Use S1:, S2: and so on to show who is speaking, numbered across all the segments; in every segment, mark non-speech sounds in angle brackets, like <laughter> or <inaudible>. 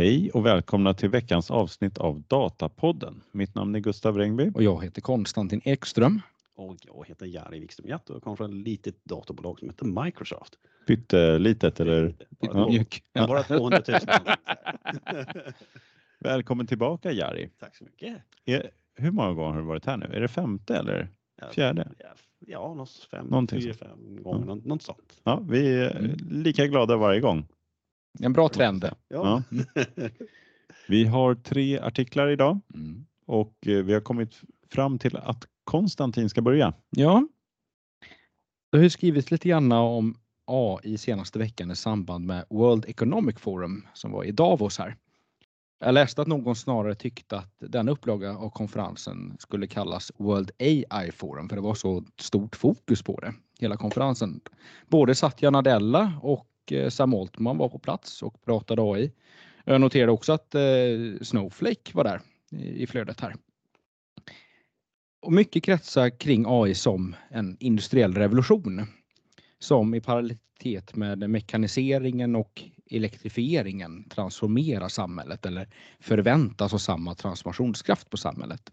S1: Hej och välkomna till veckans avsnitt av Datapodden. Mitt namn är Gustav Rengby.
S2: Och jag heter Konstantin Ekström.
S3: Och jag heter Jari Wikström Jatt och jag kommer från ett litet datorbolag som heter Microsoft.
S1: Pyttelitet eller?
S3: Bara,
S1: Ja. <laughs>
S3: Ja. bara 200 000. <laughs>
S1: Välkommen tillbaka Jari.
S3: Tack så mycket.
S1: Är, hur många gånger har du varit här nu? Är det femte eller
S3: Ja,
S1: fjärde?
S3: Ja, ja något fem,
S1: Någonting
S3: fyra, fem gånger, något, något sånt.
S1: Ja, vi är
S2: Mm.
S1: lika glada varje gång.
S2: En bra trend.
S3: Ja. <laughs>
S1: Vi har tre artiklar idag
S2: Mm.
S1: och eh, vi har kommit fram till att Konstantin ska börja.
S2: Ja. Det har skrivits lite grann om AI senaste veckan i samband med World Economic Forum som var i Davos här. Jag läste att någon snarare tyckte att den upplaga av konferensen skulle kallas World AI Forum för det var så stort fokus på det, hela konferensen. Både Satya Nadella och Eh, Sam Altman var på plats och pratade AI. Jag noterade också att eh, Snowflake var där i flödet här. Och mycket kretsar kring AI som en industriell revolution som i parallellitet med mekaniseringen och elektrifieringen transformerar samhället eller förväntas ha samma transformationskraft på samhället.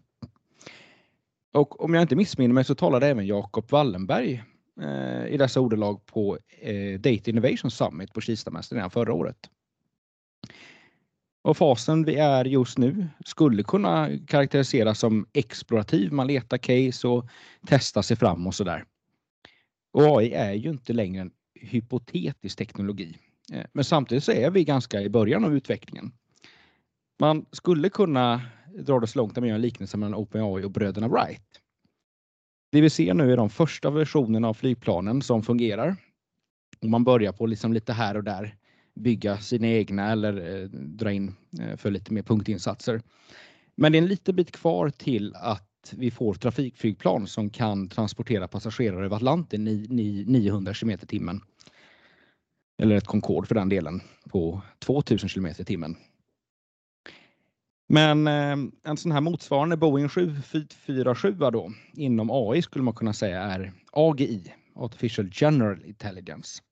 S2: Och om jag inte missminner mig så talade även Jakob Wallenberg Eh, i dessa ordalag på eh, Data Innovation Summit på Kistamästaren redan förra året. Och fasen vi är just nu skulle kunna karaktäriseras som explorativ. Man letar case och testar sig fram och sådär. Och AI är ju inte längre en hypotetisk teknologi. Eh, men samtidigt så är vi ganska i början av utvecklingen. Man skulle kunna dra det så långt att man gör en liknelse mellan OpenAI och bröderna Wright. Det vi ser nu är de första versionerna av flygplanen som fungerar. Och man börjar på liksom lite här och där bygga sina egna eller eh, dra in eh, för lite mer punktinsatser. Men det är en liten bit kvar till att vi får trafikflygplan som kan transportera passagerare över Atlanten i, 900 km i timmen. Eller ett Concorde för den delen på 2000 km i timmen. Men eh, en sån här motsvarande Boeing 747 då inom AI skulle man kunna säga är AGI, Artificial General Intelligence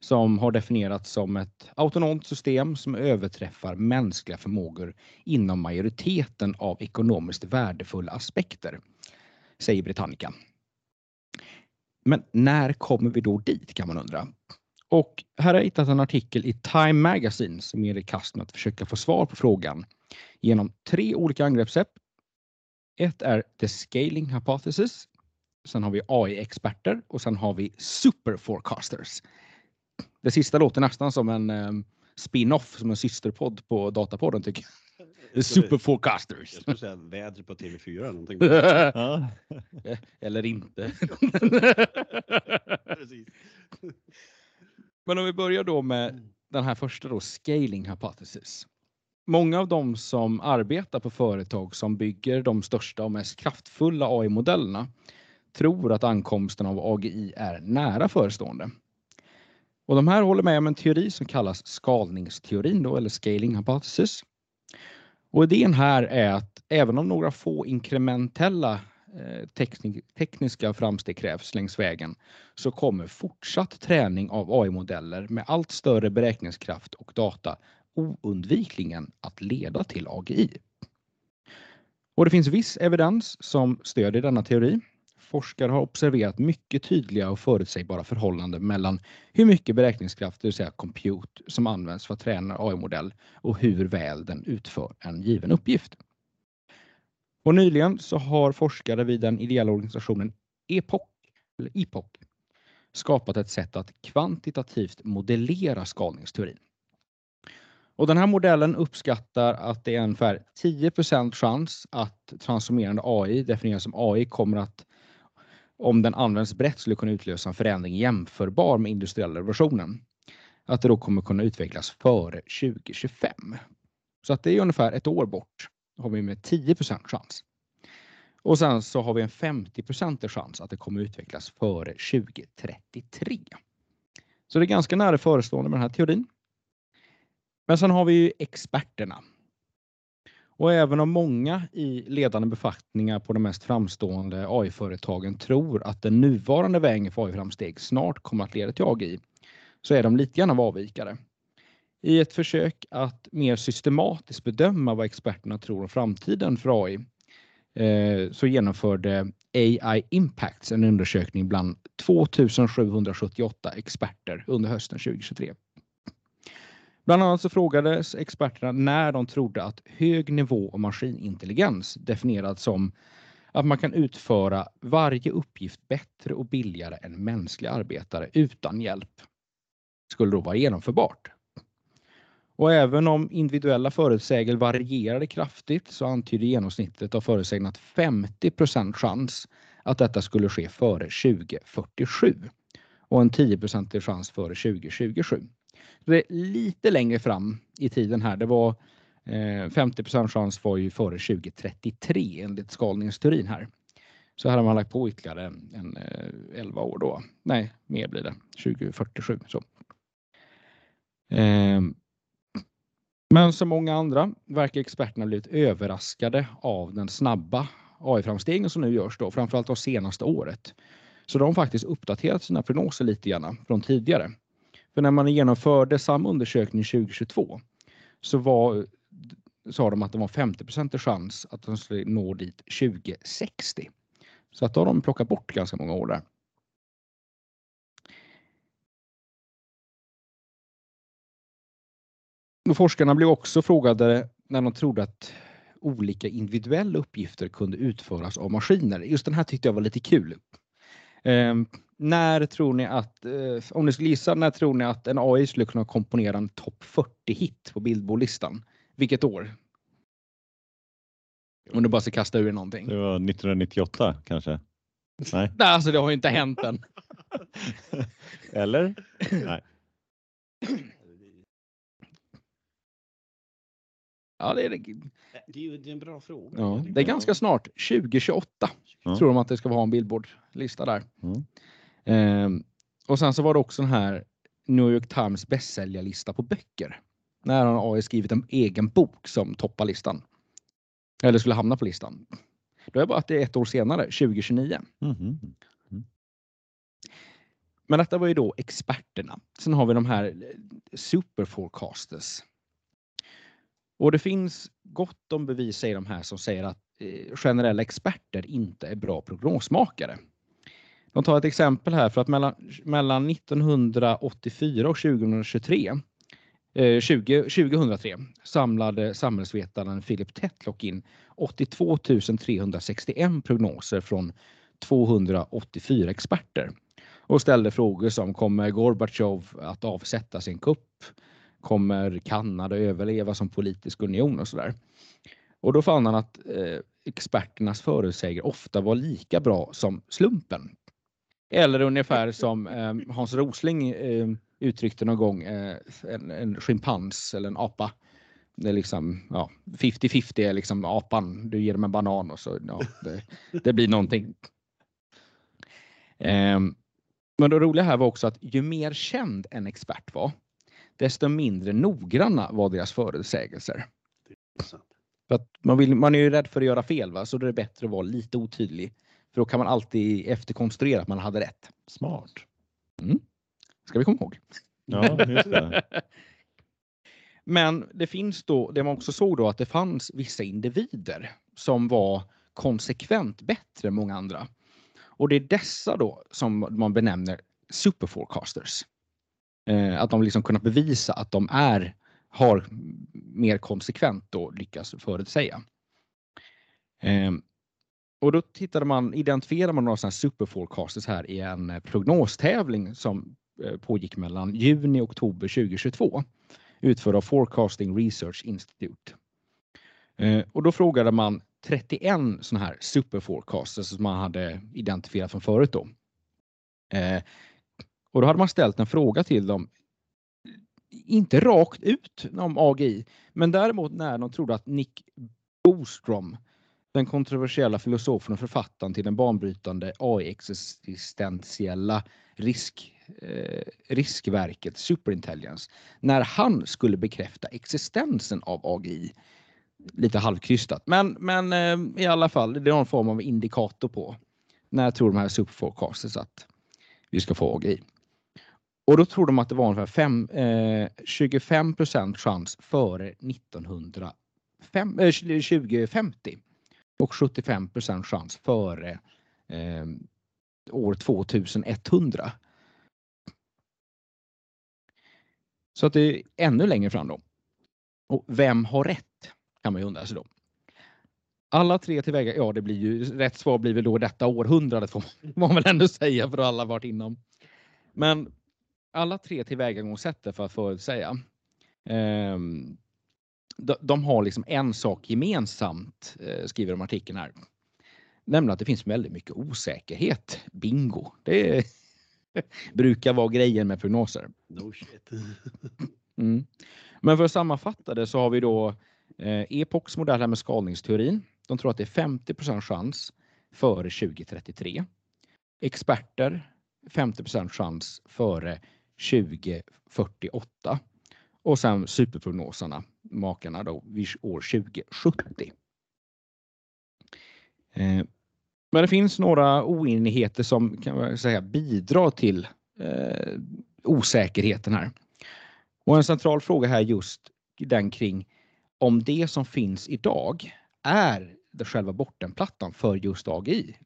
S2: som har definierats som ett autonomt system som överträffar mänskliga förmågor inom majoriteten av ekonomiskt värdefulla aspekter, säger Britannica. Men när kommer vi då dit kan man undra. Och här har jag hittat en artikel i Time Magazine som ger i kast med att försöka få svar på frågan genom tre olika angreppssätt. Ett är the scaling hypothesis. Sen har vi AI-experter och sen har vi super forecasters. Det sista låter nästan som en um, spin-off, som en systerpodd på Datapodden tycker jag. Super Forecasters.
S3: Jag skulle säga väder på TV4 eller någonting. <laughs>
S1: Ja.
S2: Eller inte. <laughs> Men om vi börjar då med den här första då, scaling hypothesis. Många av de som arbetar på företag som bygger de största och mest kraftfulla AI-modellerna tror att ankomsten av AGI är nära förestående. Och de här håller med om en teori som kallas skalningsteorin då, eller scaling hypothesis. Och idén här är att även om några få inkrementella eh, tekniska framsteg krävs längs vägen så kommer fortsatt träning av AI-modeller med allt större beräkningskraft och data oundvikligen att leda till AGI. Och det finns viss evidens som stödjer denna teori. Forskare har observerat mycket tydliga och förutsägbara förhållanden mellan hur mycket beräkningskraft, det vill säga compute, som används för att träna en AI-modell och hur väl den utför en given uppgift. Och nyligen så har forskare vid den ideella organisationen EPOC, eller EPOC skapat ett sätt att kvantitativt modellera skalningsteorin. Och den här modellen uppskattar att det är ungefär 10 chans att transformerande AI, definierat som AI, kommer att om den används brett skulle kunna utlösa en förändring jämförbar med industriella revolutionen. Att det då kommer kunna utvecklas före 2025. Så att det är ungefär ett år bort. Då har vi med 10 chans. Och sen så har vi en 50 chans att det kommer utvecklas före 2033. Så det är ganska nära förestående med den här teorin. Men sen har vi ju experterna. Och även om många i ledande befattningar på de mest framstående AI-företagen tror att den nuvarande vägen för AI-framsteg snart kommer att leda till AGI, så är de lite grann av avvikare. I ett försök att mer systematiskt bedöma vad experterna tror om framtiden för AI eh, så genomförde AI Impacts en undersökning bland 2778 experter under hösten 2023. Bland annat så frågades experterna när de trodde att hög nivå av maskinintelligens definierad som att man kan utföra varje uppgift bättre och billigare än mänskliga arbetare utan hjälp skulle då vara genomförbart. Och även om individuella förutsägelser varierade kraftigt så antyder genomsnittet av förutsägelserna att 50 chans att detta skulle ske före 2047 och en 10 chans före 2027. Det är lite längre fram i tiden här. Det var eh, 50 chans var ju före 2033 enligt skalningsteorin här. Så här har man lagt på ytterligare en, en eh, 11 år då. Nej, mer blir det. 2047. Så. Eh, men som många andra verkar experterna blivit överraskade av den snabba AI-framstegen som nu görs då, framförallt de senaste året. Så de har faktiskt uppdaterat sina prognoser lite grann från tidigare. För när man genomförde samma undersökning 2022 så var, sa de att det var 50 chans att de skulle nå dit 2060. Så att då har de plockat bort ganska många år där. forskarna blev också frågade när de trodde att olika individuella uppgifter kunde utföras av maskiner. Just den här tyckte jag var lite kul. Eh, när tror ni att, eh, om ni skulle gissa, när tror ni att en AI skulle kunna komponera en topp 40-hit på Billboardlistan? Vilket år? Om du bara ska kasta ur någonting.
S1: Det var 1998 kanske?
S2: Nej, Nej alltså det har ju inte hänt än. <laughs>
S1: Eller? Nej.
S2: Ja, det är,
S3: det är, det är en bra fråga.
S2: Ja, det är ganska snart. 2028 ja. tror de att det ska vara en Billboard-lista där. Mm. Ehm, och sen så var det också den här New York Times bästsäljarlista på böcker. När han har skrivit en egen bok som toppar listan. Eller skulle hamna på listan. Då är det bara att det är ett år senare, 2029. Mm. Mm. Men detta var ju då experterna. Sen har vi de här superforecasters och det finns gott om bevis, i de här, som säger att eh, generella experter inte är bra prognosmakare. De tar ett exempel här för att mellan, mellan 1984 och 2023 eh, 20, 2003 samlade samhällsvetaren Philip Tetlock in 82 361 prognoser från 284 experter och ställde frågor som kommer Gorbatjov att avsätta sin kupp? Kommer Kanada överleva som politisk union och sådär. Och då fann han att eh, experternas förutsägelser ofta var lika bra som slumpen. Eller ungefär som eh, Hans Rosling eh, uttryckte någon gång, eh, en, en schimpans eller en apa. Det är liksom 50-50 är liksom apan, du ger dem en banan och så ja, det, det blir någonting. Eh, men det roliga här var också att ju mer känd en expert var, desto mindre noggranna var deras förutsägelser. För att man, vill, man är ju rädd för att göra fel, va? så då är det bättre att vara lite otydlig. För då kan man alltid efterkonstruera att man hade rätt.
S1: Smart.
S2: Mm. Ska vi komma ihåg.
S1: Ja, just det. <laughs>
S2: Men det finns då, det man också såg då att det fanns vissa individer som var konsekvent bättre än många andra. Och det är dessa då som man benämner superforecasters. Eh, att de liksom kunnat bevisa att de är, har mer konsekvent då lyckas förutsäga. Eh, och då tittade man, identifierade man några sådana superforecasters här i en eh, prognostävling som eh, pågick mellan juni och oktober 2022 utförd av Forecasting Research Institute. Eh, och då frågade man 31 sådana här superforecasters som man hade identifierat från förut då. Eh, och då hade man ställt en fråga till dem, inte rakt ut om AGI, men däremot när de trodde att Nick Bostrom, den kontroversiella filosofen och författaren till den banbrytande AI-existentiella risk, eh, riskverket Superintelligence, när han skulle bekräfta existensen av AGI. Lite halvkrystat, men, men eh, i alla fall, det är någon form av indikator på när tror de här superforecasters att vi ska få AGI. Och då tror de att det var ungefär fem, eh, 25 procent chans före 1905, eh, 2050 och 75 procent chans före eh, år 2100. Så att det är ännu längre fram då. Och vem har rätt? Kan man ju undra sig då. Alla tre tillväga, ja det blir ju, rätt svar blir väl då detta århundradet får man väl ändå säga för alla varit inom. Men alla tre tillvägagångssätten för att förutsäga. Eh, de, de har liksom en sak gemensamt, eh, skriver de artikeln här. Nämligen att det finns väldigt mycket osäkerhet. Bingo! Det är, <laughs> brukar vara grejen med prognoser.
S3: No shit. <laughs>
S2: Mm. Men för att sammanfatta det så har vi då eh, Epochs modell här med skalningsteorin. De tror att det är 50% chans före 2033. Experter 50% chans före 2048. Och sen superprognoserna, makarna då, vid år 2070. Eh, men det finns några oenigheter som kan man säga bidrar till eh, osäkerheten här. Och en central fråga här just den kring om det som finns idag är det själva bottenplattan för just AGI.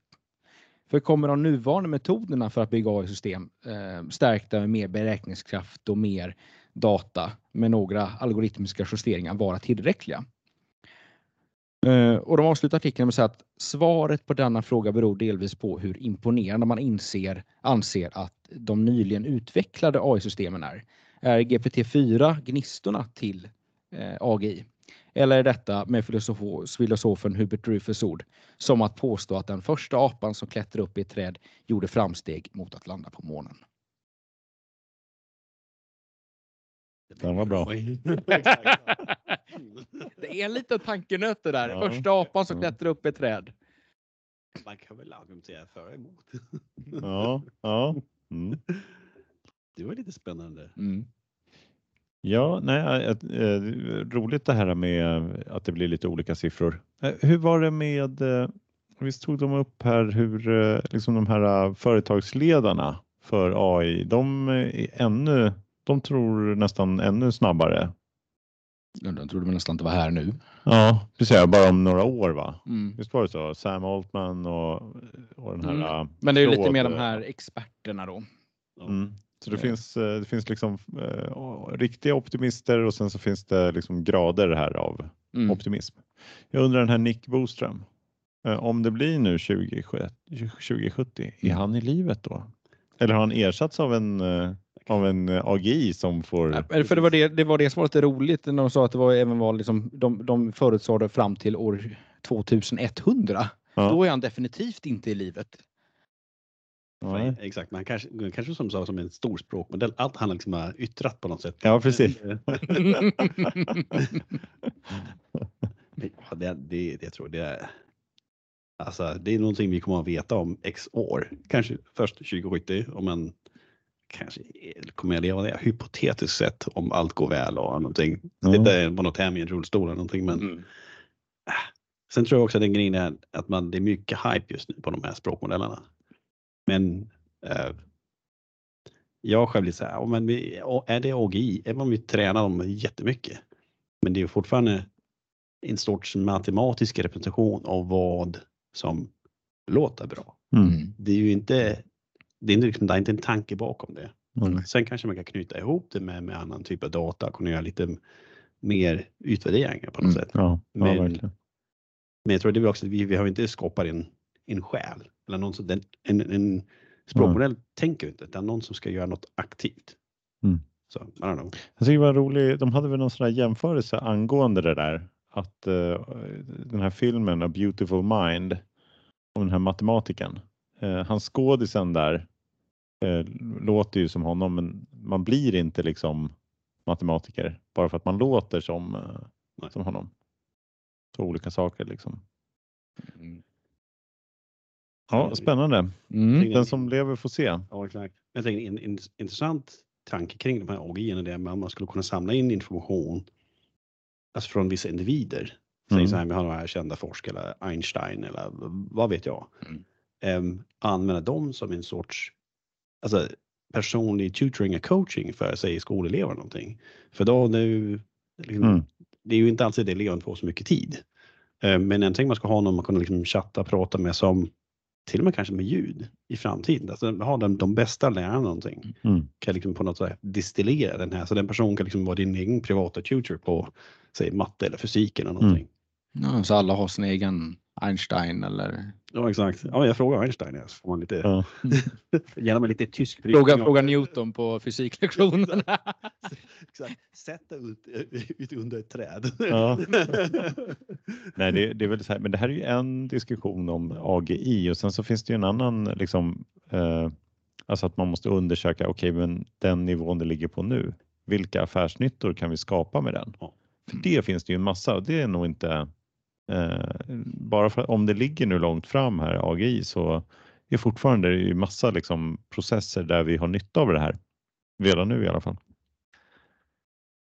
S2: För kommer de nuvarande metoderna för att bygga AI-system eh, stärkta med mer beräkningskraft och mer data med några algoritmiska justeringar vara tillräckliga? Eh, och de avslutar artikeln med att säga att svaret på denna fråga beror delvis på hur imponerande man inser, anser att de nyligen utvecklade AI-systemen är. Är GPT-4 gnistorna till eh, AGI? Eller är detta med filosofen Hubert Rufus ord som att påstå att den första apan som klättrade upp i ett träd gjorde framsteg mot att landa på månen?
S1: Den var bra. <laughs>
S2: det är en liten tankenöt det där.
S1: Ja.
S2: Första apan som klättrar upp i ett träd.
S3: Man kan väl argumentera för och emot.
S1: Ja, ja. Mm.
S3: Det var lite spännande.
S2: Mm.
S1: Ja, nej, äh, äh, roligt det här med att det blir lite olika siffror. Äh, hur var det med, visst tog de upp här hur liksom de här företagsledarna för AI, de är ännu, de tror nästan ännu snabbare.
S2: Ja, Den trodde man nästan inte var här nu.
S1: Ja, precis, bara om några år va?
S2: Mm.
S1: Visst var det så? Sam Altman och, och den här...
S2: Mm. Men det är ju lite mer de här experterna då.
S1: Mm. Så det
S2: Ja.
S1: finns, eh, det finns liksom eh, riktiga optimister och sen så finns det liksom grader här av
S2: Mm.
S1: optimism. Jag undrar den här Nick Boström. eh, Om det blir nu 2070, 2070 är
S2: Mm.
S1: han i livet då? Eller har han ersatts av en, eh, av en eh, AGI som får...
S2: Ja, För det var det, det var det som var lite roligt när de sa att det var även var liksom, de, de förutsade fram till år 2100.
S1: Ja.
S2: Då är han definitivt inte i livet.
S1: Nej.
S3: Exakt, man kanske, kanske som sa som en stor språkmodell. Allt han liksom har yttrat på något sätt.
S1: Ja, precis. <laughs>
S3: Ja, det, det, det jag tror det är. Alltså, det är någonting vi kommer att veta om x år. Kanske först 2070 om man kanske kommer att leva det hypotetiskt sett om allt går väl och någonting.
S1: Ja.
S3: Det är på något hem i en rullstol eller någonting. Men
S2: Mm.
S3: sen tror jag också att den grejen är att man, det är mycket hype just nu på de här språkmodellerna. Men eh, jag själv blir så här, men vi, är det AGI, även om vi tränar dem jättemycket. Men det är fortfarande en sorts matematisk representation av vad som låter bra.
S1: Mm.
S3: Det är ju inte, det är inte, liksom, det är inte en tanke bakom det.
S1: Mm.
S3: Sen kanske man kan knyta ihop det med, med annan typ av data, kunna göra lite mer utvärderingar på något
S2: Mm.
S3: sätt.
S1: Ja, ja
S3: Men-. Men jag tror det är också att vi, vi har inte skapat en, en själ eller någon som, den, en, en språkmodell tänker inte, utan någon som ska göra något aktivt.
S1: Mm.
S3: Så, I don't know.
S1: Jag tycker det var roligt, de hade väl någon sån här jämförelse angående det där. Att eh, den här filmen A Beautiful Mind om den här matematikern. Uh, han skådisen där eh, låter ju som honom men man blir inte liksom matematiker bara för att man låter som, eh,
S3: Nej.
S1: som honom. Så olika saker liksom.
S2: Mm.
S1: Ja, spännande.
S2: Mm.
S1: Den som lever får se.
S3: Ja, exakt. Jag tänker en, en intressant tanke kring de här AGI är att man skulle kunna samla in information alltså från vissa individer. Säg
S1: Mm.
S3: så här, vi har några här kända forskare, eller Einstein eller vad vet jag.
S2: Mm.
S3: Em, använda dem som en sorts, alltså personlig tutoring och coaching för säg skolelever någonting. För då nu, liksom,
S1: Mm.
S3: det är ju inte alltid det eleven får så mycket tid. Eh, Men jag tänker man ska ha någon man kan liksom chatta, prata med som till och med kanske med ljud i framtiden. Alltså ha de, de bästa lärarna någonting.
S1: Mm.
S3: Kan liksom på något sätt distillera den här så den personen kan liksom vara din egen privata tutor på säg matte eller fysik eller någonting.
S2: Ja, så alla har sin egen Einstein eller
S3: Ja exakt. Ja, jag frågar Einstein så får man lite,
S1: Ja. <laughs>
S3: gärna med lite tysk
S2: fråga, fråga Newton på fysiklektionen. <laughs>
S3: Exakt. Sätta ut, ut under ett träd.
S1: Ja. Nej, det, det är väl så här, men det här är ju en diskussion om AGI och sen så finns det ju en annan liksom, eh, alltså att man måste undersöka, okej, men den nivån det ligger på nu, vilka affärsnyttor kan vi skapa med den?
S3: Ja.
S1: För det finns det ju en massa och det är nog inte eh, Eh, bara för om det ligger nu långt fram här AGI så är fortfarande det ju massa liksom processer där vi har nytta av det här. Redan nu i alla fall.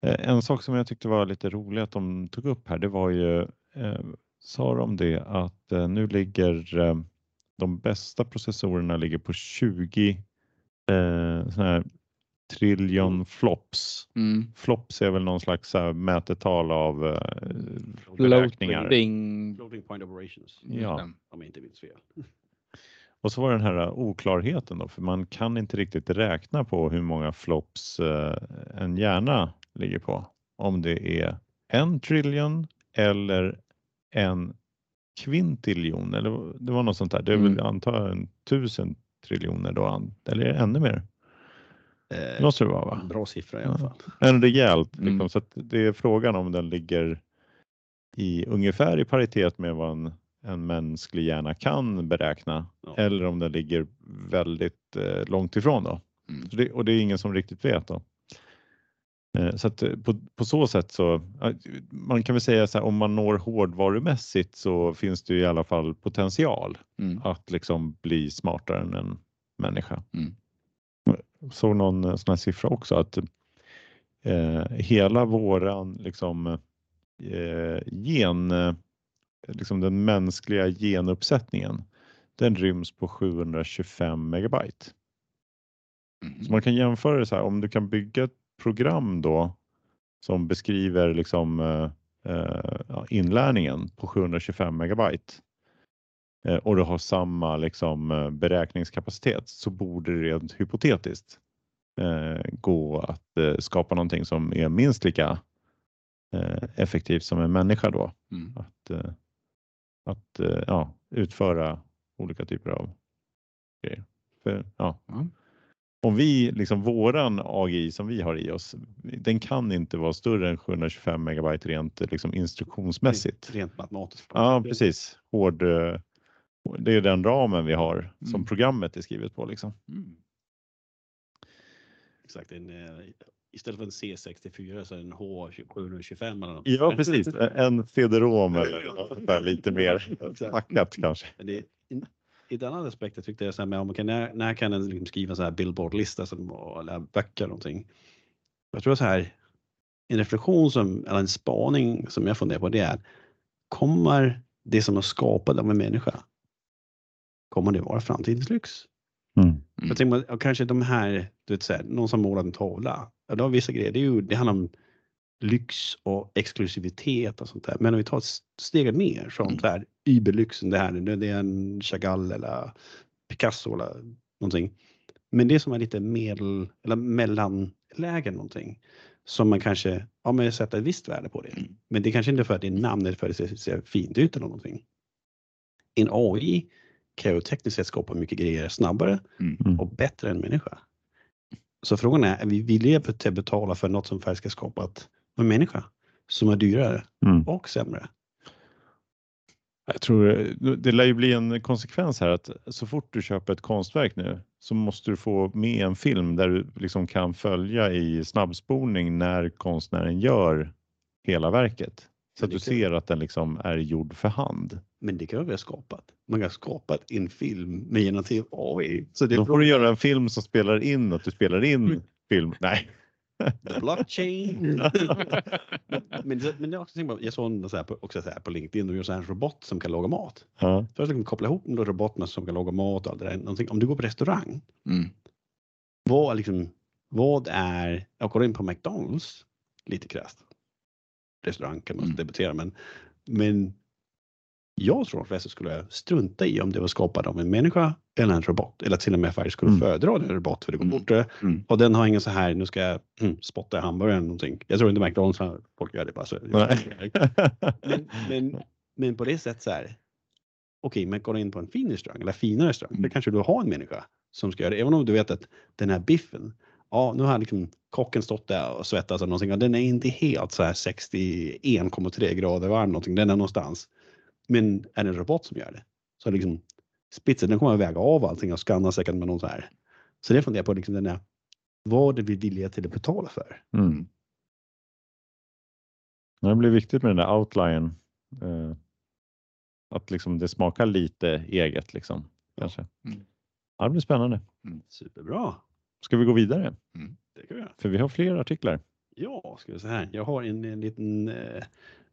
S1: Eh, en sak som jag tyckte var lite rolig att de tog upp här, det var ju, eh, sa de det att eh, nu ligger eh, de bästa processorerna ligger på 20 eh, såna här trillion flops.
S2: Mm.
S1: Flops är väl någon slags så här, mätetal av eh, beräkningar.
S2: Floating.
S3: Floating point operations.
S1: Ja.
S3: Om jag inte minns fel. <laughs>
S1: Och så var det den här eh, oklarheten då, för man kan inte riktigt räkna på hur många flops eh, en hjärna ligger på. Om det är en trillion eller en kvintiljon eller det var något sånt där. Det är väl
S2: Mm.
S1: antar en tusen triljoner då, eller ännu mer? Det
S3: Eh,
S1: måste det vara va?
S3: bra siffra i alla
S1: Ja.
S3: fall.
S1: En rejält.
S2: Mm.
S1: Liksom, så att det är frågan om den ligger i ungefär i paritet med vad en, en mänsklig hjärna kan beräkna
S3: Ja.
S1: eller om den ligger väldigt eh, långt ifrån. Då.
S2: Mm.
S1: Så det, och det är ingen som riktigt vet. Då. Eh, så att eh, på, på så sätt så man kan väl säga så här om man når hårdvarumässigt så finns det ju i alla fall potential
S2: Mm.
S1: att liksom bli smartare än en människa.
S2: Mm.
S1: Såg någon eh, sån här siffra också att eh, hela våran liksom eh, gen, eh, liksom den mänskliga genuppsättningen, den ryms på 725 megabyte.
S2: Mm.
S1: Så man kan jämföra det så här, om du kan bygga ett program då som beskriver liksom eh, eh, inlärningen på 725 megabyte och du har samma liksom eh, beräkningskapacitet så borde det rent hypotetiskt eh, gå att eh, skapa någonting som är minst lika eh, effektivt som en människa då.
S2: Mm.
S1: Att, eh, att eh, ja, utföra olika typer av grejer. För, ja,
S2: Ja.
S1: om vi, liksom våran AGI som vi har i oss, den kan inte vara större än 725 megabyte rent liksom instruktionsmässigt.
S3: Rent matematiskt.
S1: Ja, precis. Hård, eh, det är den ramen vi har som
S2: Mm.
S1: programmet är skrivet på. Liksom.
S2: Mm.
S3: Exakt. En, eh, istället för en C64 så är det en H725 eller något.
S1: Ja, precis. <laughs> En CD-ROM eller lite mer <laughs> packat kanske.
S3: Men det, in, I ett annat aspekt jag tyckte jag så här med, om man kan, när, när kan en liksom skriva en så här billboardlista som, eller böcker eller någonting. Jag tror så här, en reflektion som, eller en spaning som jag funderar på det är, kommer det som är skapat av en människa, kommer det vara framtidens lyx?
S1: Mm.
S3: Jag tänker, och kanske de här, du vet, så här, någon som målar en tavla. Ja, det har vissa grejer, det, är ju, det handlar om lyx och exklusivitet och sånt där. Men om vi tar ett steg ner från
S2: Mm.
S3: så här überlyxen, det här, det det är en Chagall eller Picasso eller någonting. Men det som är lite medel eller mellanläge någonting som man kanske, ja men sätter ett visst värde på det.
S2: Mm.
S3: Men det kanske inte är för att det är namnet för att det ser, ser fint ut eller någonting. En AI kan ju tekniskt sett skapa mycket grejer snabbare
S1: Mm.
S3: och bättre än människa. Så frågan är, är vi villiga att betala för något som faktiskt är skapat av en människa som är dyrare
S1: Mm.
S3: och sämre?
S1: Jag tror det- det lär ju bli en konsekvens här att så fort du köper ett konstverk nu så måste du få med en film där du liksom kan följa i snabbspolning när konstnären gör hela verket. Så att du
S3: kan-
S1: ser att den liksom är gjord för hand.
S3: Men det kan vi ha skapat. Man kan ha skapat en film med generativ AI. Så det
S1: Då får du göra en film som spelar in att du spelar in film. Nej.
S3: the blockchain. <laughs> men, det- men det är också, på- jag såg en så här på, också så här på LinkedIn, de gör så här en robot som kan laga mat.
S1: Ja.
S3: Först kan man koppla ihop robotarna som kan laga mat och allt det där. Någonting. Om du går på restaurang
S2: Mm.
S3: vad, liksom, vad är, jag går in på McDonalds lite krasst. Restaurang kan man
S2: Mm.
S3: debattera men, men jag tror att de flesta skulle strunta i om det var skapat av en människa eller en robot eller till och med faktiskt skulle
S1: Mm.
S3: föredra en robot för det går
S2: Mm.
S3: fortare
S2: Mm.
S3: och den har ingen så här, nu ska jag mm, spotta i hamburgaren eller någonting. Jag tror inte McDonalds har, folk gör det bara så. <laughs> Men, men, men på det sättet så här. Okej, men går in på en fin restaurang eller finare restaurang.
S2: Mm.
S3: Där kanske du har en människa som ska göra det. Även om du vet att den här biffen. Ja, nu har liksom kocken stått där och svettats eller någonting och den är inte helt så här 61,3 grader varm någonting. Den är någonstans. Men är det en robot som gör det så liksom spitsen, den kommer att väga av allting och skanna säkert med någon så här. Så det funderar jag på liksom den här, vad är vi villiga till att betala för?
S1: Mm. Det blir viktigt med den där outline. Eh, att liksom det smakar lite eget liksom. Kanske.
S2: Mm.
S1: Ja, det blir spännande.
S3: Superbra.
S1: Ska vi gå vidare?
S3: Det kan vi göra.
S1: För vi har fler artiklar.
S3: Ja, ska vi säga här. Jag har en, en liten eh,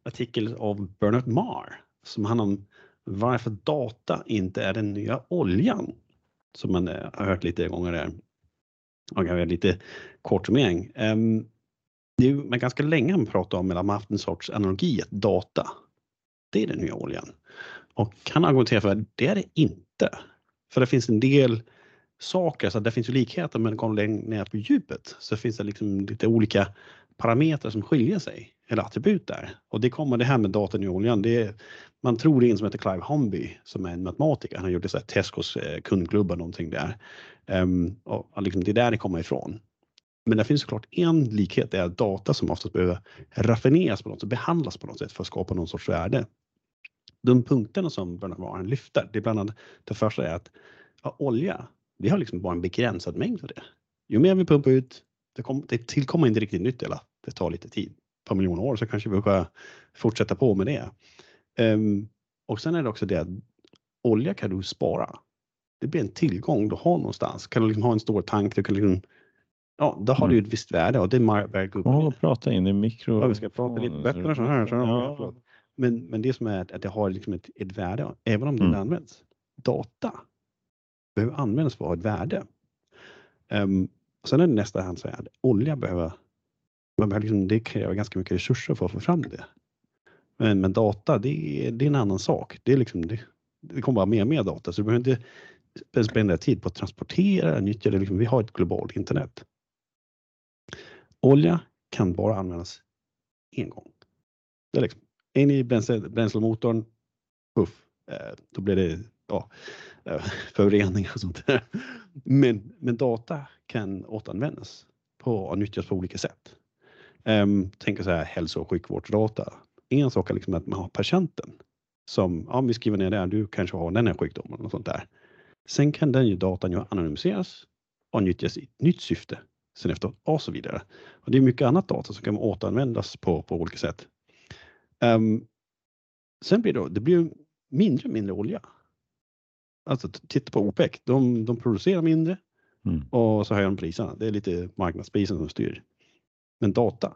S3: artikel av Bernard Marr som handlar om varför data inte är den nya oljan. Som man eh, har hört lite gånger där. Och jag har lite kort summering. Um, det är ju men ganska länge man pratar om, eller man haft en sorts analogi, att data, det är den nya oljan. Och kan argumentera för att det är det inte. För det finns en del saker, så det finns ju likheter men går längre ner på djupet så finns det liksom lite olika parametrar som skiljer sig, eller attribut där. Och det kommer det här med datan i oljan, det är, man tror det är en som heter Clive Humby som är en matematiker, han gjorde så här Tescos eh, kundklubbar någonting där. Um, och liksom, det är där det kommer ifrån. Men det finns såklart en likhet, det är data som oftast behöver raffineras på något sätt, behandlas på något sätt för att skapa någon sorts värde. De punkterna som Bernard Warren lyfter, det är bland annat det första är att ja, olja, vi har liksom bara en begränsad mängd av det. Ju mer vi pumpar ut, det, kom, det tillkommer inte riktigt nytt eller det tar lite tid. Ett par miljoner år så kanske vi ska fortsätta på med det. Ehm, och sen är det också det att olja kan du spara. Det blir en tillgång du har någonstans. Kan du liksom ha en stor tank, du kan liksom, ja, då har du ju ett visst värde och det är värt upp.
S1: Ja, prata in i mikro.
S3: Ja, vi ska prata lite bättre så här. Så här.
S1: Ja.
S3: Men, men det som är att det har liksom ett, ett värde, även om det
S1: Mm.
S3: används. Data behöver användas för att ha ett värde. Um, sen är det nästa hand så att olja behöver, man behöver liksom, det kräver ganska mycket resurser för att få fram det. Men, men data, det är, det är en annan sak. Det, är liksom, det, det kommer bara mer och mer data, så du behöver inte spendera tid på att transportera, nyttja det. Liksom, vi har ett globalt internet. Olja kan bara användas en gång. Det är liksom, in i bränsle, bränslemotorn, puff, eh, då blir det ja, eh, <laughs> föroreningar och sånt där. Men, men data kan återanvändas på, och nyttjas på olika sätt. Um, tänk så här hälso och sjukvårdsdata. En sak är liksom att man har patienten som, ja vi skriver ner det, du kanske har den här sjukdomen och sånt där. Sen kan den ju datan ju anonymiseras och nyttjas i ett nytt syfte sen efteråt och så vidare. Och det är mycket annat data som kan återanvändas på, på olika sätt. Um, sen blir det, det blir ju mindre och mindre olja. Alltså titta på OPEC, de, de producerar mindre
S1: Mm.
S3: och så höjer de priserna. Det är lite marknadsprisen som styr. Men data,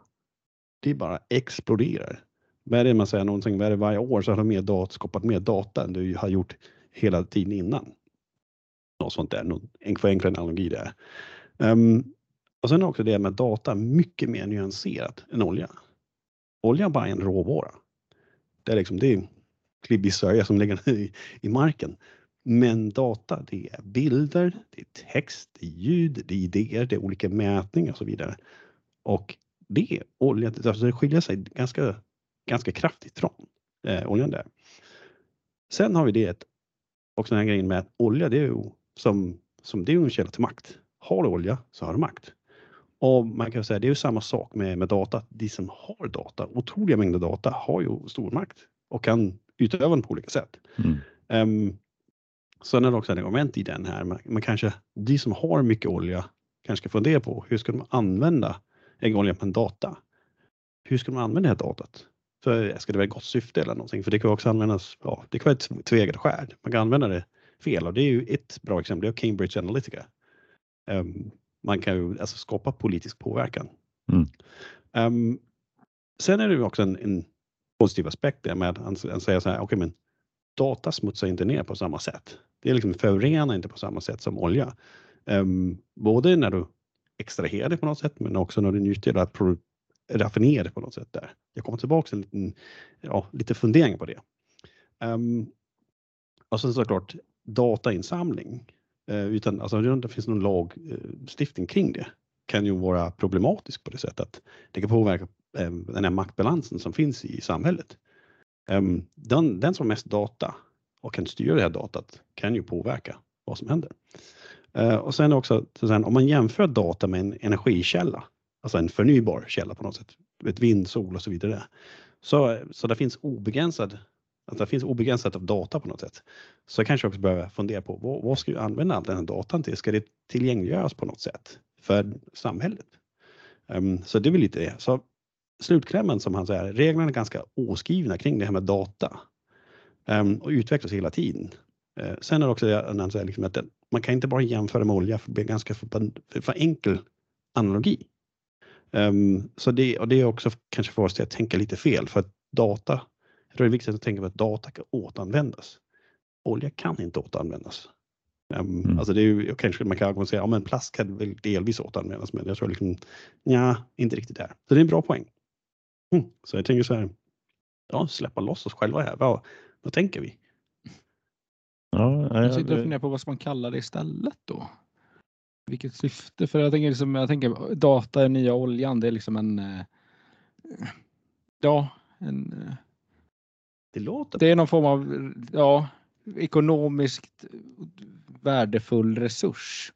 S3: det bara exploderar. Vad är det man säger någonting, vad är det varje år så har de mer data, skapat mer data än du har gjort hela tiden innan. Något sånt där, någon en förenklad analogi där. Um, och sen också det med data, mycket mer nyanserat än olja. Olja är bara en råvara. Det är liksom, det är klibbig sörja som ligger <laughs> i, i marken. Men data, det är bilder, det är text, det är ljud, det är idéer, det är olika mätningar och så vidare. Och det olja, alltså det skiljer sig ganska, ganska kraftigt från eh, oljan där. Sen har vi det också den här grejen med att olja, det är ju som, som det är en källa till makt. Har du olja så har du makt. Och man kan säga det är ju samma sak med, med data. De som har data, otroliga mängder data, har ju stor makt och kan utöva den på olika sätt.
S1: Mm.
S3: Um, sen är det också ett argument i den här. Man, kanske, de som har mycket olja kanske ska fundera på hur ska de använda en olja på en data? Hur ska de använda det här datat? För ska det vara ett gott syfte eller någonting? För det kan också användas, ja, det kan vara ett tveeggat svärd. Man kan använda det fel och det är ju ett bra exempel. Det är Cambridge Analytica. Um, man kan ju alltså skapa politisk påverkan.
S1: Mm.
S3: Um, sen är det också en, en positiv aspekt där med att säger så här, okej okay, men data smutsar inte ner på samma sätt. Det är liksom förorenar inte på samma sätt som olja. Um, både när du extraherar det på något sätt men också när du nyttjar att raffinera det på något sätt där. Jag kommer tillbaka till en liten, ja, lite funderingar på det. Um, och sen såklart datainsamling. Uh, utan, alltså, det finns någon lagstiftning eh, kring det kan ju vara problematisk på det sättet att det kan påverka den här maktbalansen som finns i samhället. Um, den, den som har mest data och kan styra det här datat kan ju påverka vad som händer. Uh, och sen också, sen, om man jämför data med en energikälla, alltså en förnybar källa på något sätt, ett vind, sol och så vidare. Så, så det finns obegränsad att det finns obegränsat av data på något sätt. Så jag kanske också behöver fundera på vad, vad ska vi använda all den här datan till? Ska det tillgängliggöras på något sätt för samhället? Um, så det är väl lite det. Så slutklämmen som han säger, reglerna är ganska oskrivna kring det här med data um, och utvecklas hela tiden. Uh, sen är det också det han säger liksom att man kan inte bara jämföra med olja för det blir ganska för, för, för enkel analogi. Um, så det, och det är också kanske för oss att tänka lite fel för att data, jag tror det är viktigt att tänka på att data kan återanvändas. Olja kan inte återanvändas. Um, mm. Alltså det är ju, kanske man kan säga, ja men plast kan väl delvis återanvändas men jag tror liksom, ja, inte riktigt där. Så det är en bra poäng. Mm. Så jag tänker så här, ja, släppa loss oss själva här. Vad, vad tänker vi?
S2: Ja, jag, jag sitter och funderar på vad ska man kalla det istället då? Vilket syfte? För jag tänker, liksom, jag tänker data är nya oljan. Det är liksom en... Eh, ja, en... Eh,
S3: det låter...
S2: Det är någon form av ja, ekonomiskt värdefull resurs.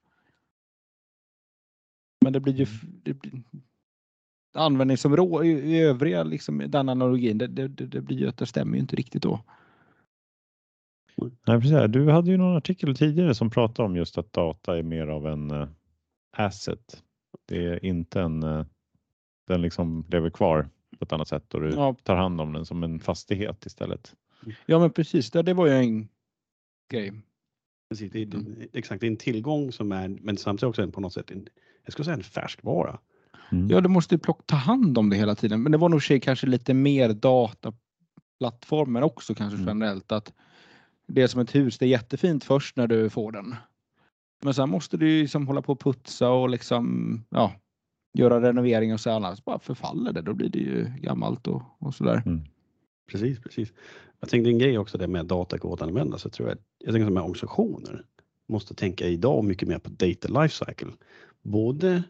S2: Men det blir ju... Det blir, användningsområde i övriga, liksom, den analogin, det, det, det blir ju det stämmer ju inte riktigt då.
S1: Nej, precis. Du hade ju någon artikel tidigare som pratade om just att data är mer av en uh, asset. Det är inte en, uh, den liksom lever kvar på ett annat sätt och du ja. tar hand om den som en fastighet istället.
S2: Ja, men precis. Det, det var ju en grej.
S3: Precis, det är, mm. exakt, det är en tillgång som är, men samtidigt också en, på något sätt en, jag skulle säga en färskvara.
S2: Mm. Ja, du måste plocka, ta hand om det hela tiden. Men det var nog sig kanske lite mer dataplattformen också kanske mm. generellt. att det är som ett hus, det är jättefint först när du får den. Men sen måste du liksom hålla på och putsa och liksom, ja, göra renovering och så annars bara förfaller det. Då blir det ju gammalt och, och sådär. Mm.
S3: Precis, precis. Jag tänkte en grej också det med data kan återanvändas. Jag tror att jag tänker som med organisationer måste tänka idag mycket mer på data lifecycle. Både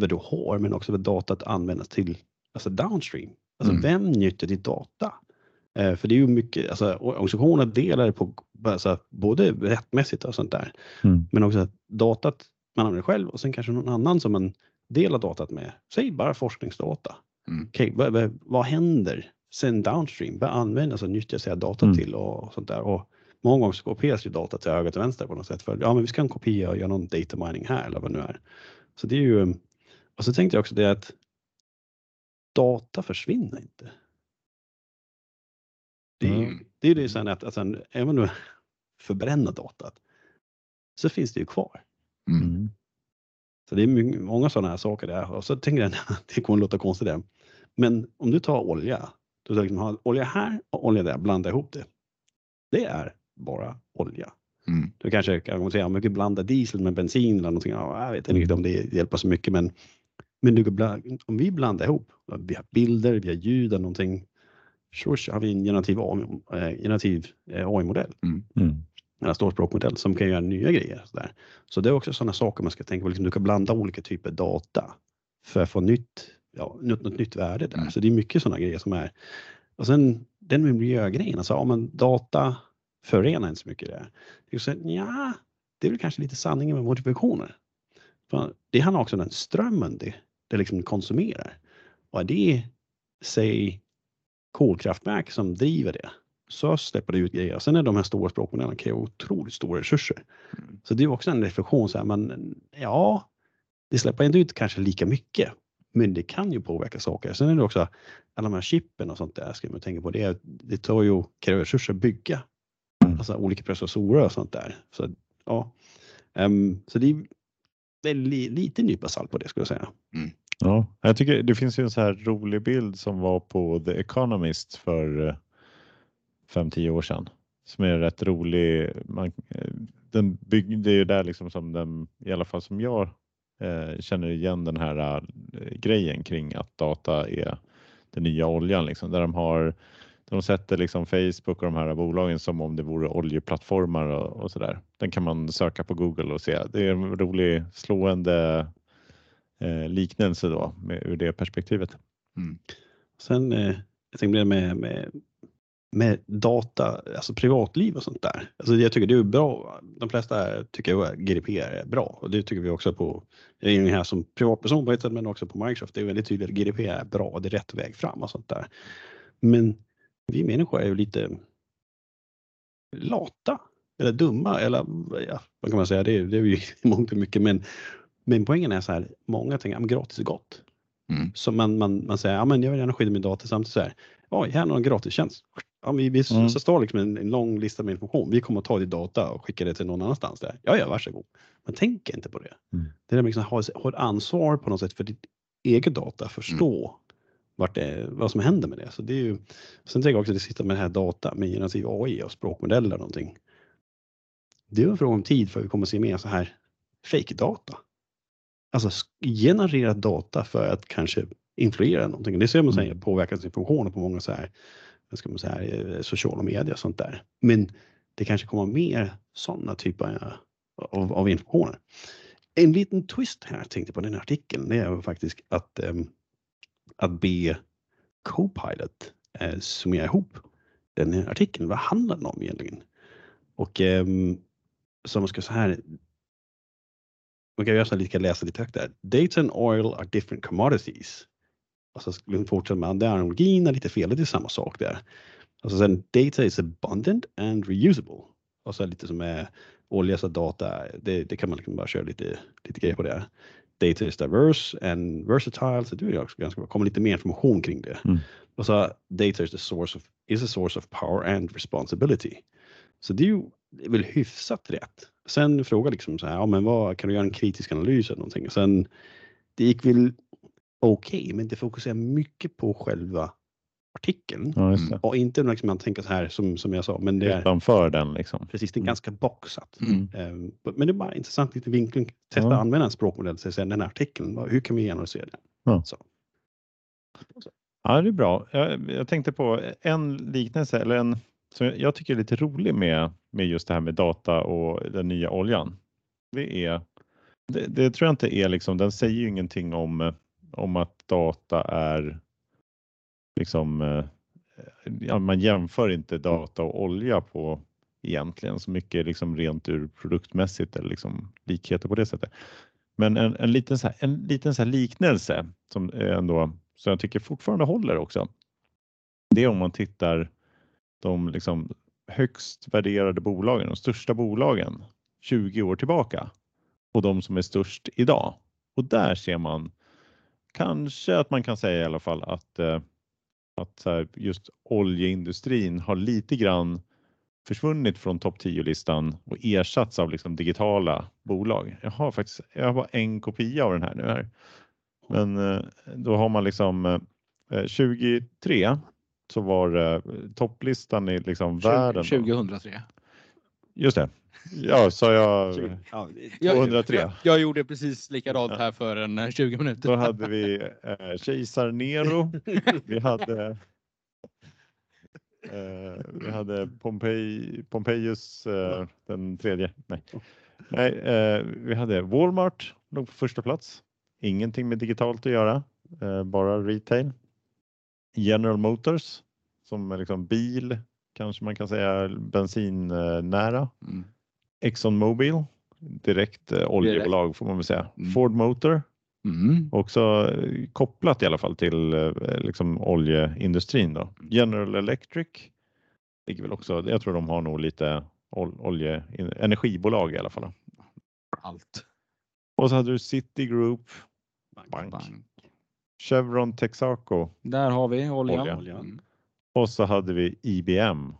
S3: vad du har men också vad datat användas till, alltså downstream. Alltså mm. vem nyttjar ditt data? Eh, för det är ju mycket, alltså organisationer delar på alltså, både rättmässigt och sånt där. Mm. Men också att datat man använder själv och sen kanske någon annan som man delar datat med. Säg bara forskningsdata. Mm. Okay, vad, vad, vad, händer sen downstream? Vad används och nyttjas det data mm. till och sånt där? Och många gånger så kopieras ju data till höger till vänster på något sätt. För ja, men vi ska en kopia och göra någon data mining här eller vad det nu är. Så det är ju, och så tänkte jag också det att data försvinner inte. Det är ju mm. det, är det sen att alltså, även om du <laughs> förbränner datat så finns det ju kvar. Mm. mm. Så det är många sådana här saker där och så tänker jag att <laughs> det kommer att låta konstigt där. Men om du tar olja, du ska liksom ha olja här och olja där, blanda ihop det. Det är bara olja. Mm. Du kanske kan säga mycket blanda diesel med bensin eller någonting. Ja, jag vet inte mm. om det hjälper så mycket, men, men du, om vi blandar ihop, vi har bilder, vi har ljud eller någonting, så har vi en generativ, generativ AI-modell. Mm. Mm. En stor språkmodell som kan göra nya grejer. Så, där. så det är också sådana saker man ska tänka på. Liksom, du kan blanda olika typer data för att få nytt, ja, något, något nytt värde där. Mm. Så det är mycket sådana grejer som är. Och sen den med miljögrejen, alltså, ja, men data förorenar inte så mycket där. Det är, ja, det är väl kanske lite sanningen med modifikationer. Det handlar också om den strömmen det, det liksom konsumerar. Och det, säg kolkraftverk som driver det så släpper det ut grejer. Sen är de här stora språkmodellerna kräver otroligt stora resurser. Mm. Så det är också en reflektion så här, men ja, det släpper inte ut kanske lika mycket, men det kan ju påverka saker. Sen är det också alla de här chippen och sånt där ska man tänka på. Det, det tar ju kräver resurser att bygga mm. alltså olika processorer och sånt där. Så ja, um, så det är väldigt lite nypa salt på det skulle jag säga. Mm.
S1: Ja, jag tycker det finns ju en så här rolig bild som var på The Economist för 5-10 eh, år sedan som är rätt rolig. Man, eh, den bygg, det är ju där liksom som den, i alla fall som jag eh, känner igen den här eh, grejen kring att data är den nya oljan liksom, där de har de sätter liksom Facebook och de här bolagen som om det vore oljeplattformar och, och så där. Den kan man söka på Google och se. Det är en rolig slående eh, liknelse då med, ur det perspektivet.
S3: Sen eh, jag tänkte med, med, med data, alltså privatliv och sånt där. Alltså jag tycker det är bra. De flesta tycker att GDPR är bra och det tycker vi också på regeringen här som privatperson på men också på Microsoft. Det är väldigt tydligt att GDPR är bra och det är rätt väg fram och sånt där. Men vi människor är ju lite lata eller dumma eller ja, vad kan man säga? Det är, det är ju <laughs> mångt och mycket men, men poängen är så här, många tänker att gratis är gott.
S2: Mm.
S3: Så man, man, man säger, ja men jag vill gärna skydda min data samtidigt så här, oj här är någon gratistjänst. Ja, vi, vi,
S1: Mm.
S3: Så står liksom en, en lång lista med information. Vi kommer att ta ditt data och skicka det till någon annanstans. Där. Ja, ja, varsågod. Man tänker inte på det.
S1: Mm.
S3: Det är liksom har, har ett ansvar på något sätt för ditt eget data, förstå vart det, vad som händer med det. Så det är ju, sen tänker jag också det sista med det här data med generativ AI och språkmodeller och någonting. Det är en fråga om tid för vi kommer att se mer så här fake-data. Alltså sk- generera data för att kanske influera någonting. Det ser man säga påverkansinformationer på många så här, ska man säga, eh, sociala medier och sånt där. Men det kanske kommer mer sådana typer av, av informationer. En liten twist här tänkte jag på den här artikeln, det är faktiskt att, ehm, att be Copilot eh, summera ihop den här artikeln. Vad handlar den om egentligen? Och eh, så man ska så här. Man kan göra så lite, läsa lite högt där. Data and oil are different commodities. Och så skulle vi fortsätta med andra analogin är lite fel, det är samma sak där. Och så sen data is abundant and reusable. Och så lite som är olja så data, det, det kan man liksom bara köra lite, lite grejer på det. Data is diverse and versatile, så det är också ganska bra. kommer lite mer information kring det.
S1: Mm.
S3: Och så data is the source of, is a source of power and responsibility. Så det är ju väl hyfsat rätt. Sen fråga liksom så här, ja men vad kan du göra en kritisk analys eller någonting? Sen det gick väl okej, men det fokuserar mycket på själva artikeln
S1: Ja,
S3: och inte liksom man tänker så här som, som jag sa, men det är
S1: Utanför den liksom.
S3: precis, det är
S1: Mm.
S3: ganska boxat.
S2: Mm.
S3: Ehm, men det är bara intressant lite vinkling. Testa
S1: Ja.
S3: att använda en språkmodell, säga, den här artikeln, hur kan vi analysera den?
S1: Ja.
S3: Så.
S1: Ja, det är bra. Jag, jag tänkte på en liknelse, eller en som jag- jag tycker är lite rolig med, med just det här med data och den nya oljan. Det är, det, det tror jag inte är liksom, den säger ju ingenting om, om att data är liksom, eh, ja, man jämför inte data och olja på egentligen så mycket liksom rent ur produktmässigt eller liksom likheter på det sättet. Men en, en liten, så här, en liten så här liknelse som ändå, som jag tycker fortfarande håller också. Det är om man tittar de liksom högst värderade bolagen, de största bolagen 20 år tillbaka och de som är störst idag. Och där ser man kanske att man kan säga i alla fall att, eh, att just oljeindustrin har lite grann försvunnit från topp 10-listan och ersatts av liksom digitala bolag. Jag har faktiskt jag har bara en kopia av den här nu här. Men eh, då har man liksom eh, 23 så var eh, topplistan i liksom världen. då.
S2: 2003.
S1: Just det. Ja, sa jag
S3: Ja,
S2: Jag-
S1: 203.
S2: Jag, jag gjorde precis likadant här för en eh, 20 minuter.
S1: Då hade vi eh, kejsar Nero. Vi hade eh, vi hade Pompej, Pompejus eh, den tredje. Nej, Nej eh, vi hade Walmart låg på första plats. Ingenting med digitalt att göra, eh, bara retail. General Motors som är liksom bil, kanske man kan säga bensinnära.
S2: Mm.
S1: Exxon Mobil, direkt eh, oljebolag får man väl säga.
S2: Mm.
S1: Ford Motor,
S2: Mm.
S1: också eh, kopplat i alla fall till eh, liksom oljeindustrin då. General Electric ligger väl också, jag tror de har nog lite ol, olje, energibolag i alla fall.
S2: Allt.
S1: Och så hade du Citigroup, bank,
S2: Bank.
S1: Chevron Texaco
S2: Där har vi oljan.
S1: Olja.
S3: Olja.
S2: Mm.
S1: och så hade vi IBM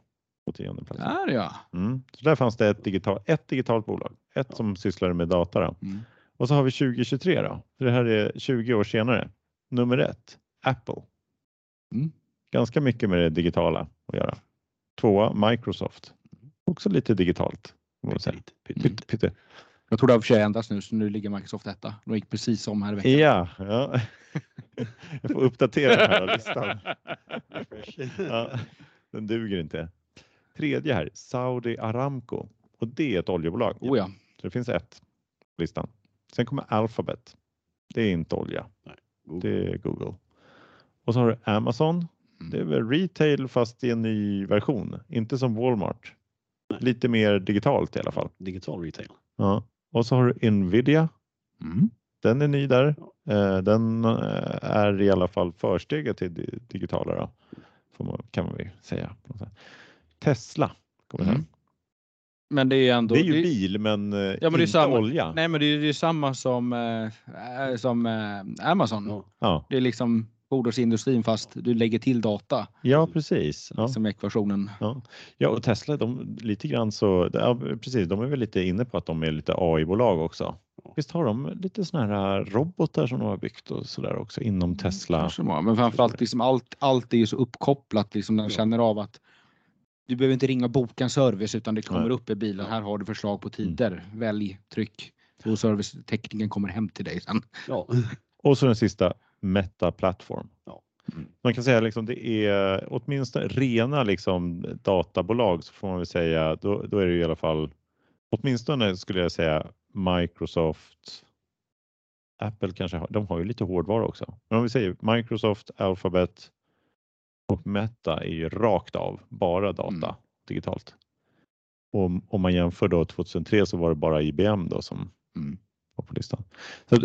S1: på tionde plats.
S2: Där ja.
S1: Mm. Så där fanns det ett, digital, ett digitalt bolag, ett
S3: Ja.
S1: som sysslade med data. Då.
S2: Mm.
S1: Och så har vi 2023 då. Så det här är 20 år senare. Nummer ett, Apple.
S2: Mm.
S1: Ganska mycket med det digitala att göra. Tvåa, Microsoft. Också lite digitalt.
S3: Pytte, pytte.
S1: Pytte.
S2: Jag tror det har för ändrats nu, så nu ligger Microsoft etta. De gick precis om här i veckan.
S1: Ja, ja. <laughs> jag får uppdatera den här listan. <laughs> Ja, den duger inte. Tredje här, Saudi Aramco. Och det är ett oljebolag.
S2: Oh ja.
S1: Så det finns ett på listan. Sen kommer Alphabet. Det är inte olja.
S3: Google.
S1: Det är Google. Och så har du Amazon.
S2: Mm.
S1: Det är väl retail fast i en ny version. Inte som Walmart.
S3: Nej.
S1: Lite mer digitalt i alla fall.
S3: Digital retail.
S1: Ja. Och så har du Nvidia.
S2: Mm.
S1: Den är ny där. Eh, Den eh, är i alla fall försteget till di- digitala då, får man, kan man väl säga. Tesla. Kommer
S2: Mm.
S1: mm.
S2: Men det är ändå...
S1: Det är ju bil men, eh,
S2: Ja, men det är
S1: inte
S2: samma-
S1: olja.
S2: Nej, men det är ju samma som, eh, som eh, Amazon.
S3: Ja.
S2: Det är liksom fordonsindustrin fast du lägger till data
S1: ja, precis. Ja.
S2: som ekvationen.
S1: Ja. ja, och Tesla, de, lite grann så, ja, precis, de är väl lite inne på att de är lite AI-bolag också. Visst har de lite såna här robotar som de har byggt och sådär också inom Tesla?
S2: Kanske Men framförallt liksom allt, allt är ju så uppkopplat. Liksom den
S3: Ja.
S2: känner av att du behöver inte ringa och boka en service utan det kommer
S1: Nej.
S2: upp i bilen. Här har du förslag på tider. Välj, tryck. Och servicetekniken kommer hem till dig sen.
S3: Ja.
S1: Och så den sista, Meta Platform.
S3: Ja.
S2: Mm.
S1: Man kan säga liksom det är åtminstone rena liksom databolag så får man väl säga då, då är det i alla fall åtminstone skulle jag säga Microsoft. Apple kanske har, de har ju lite hårdvara också. Men om vi säger Microsoft, Alphabet och Meta är ju rakt av bara data
S2: Mm.
S1: digitalt. Och om man jämför då 2003 så var det bara IBM då som
S2: Mm.
S1: var på listan. Så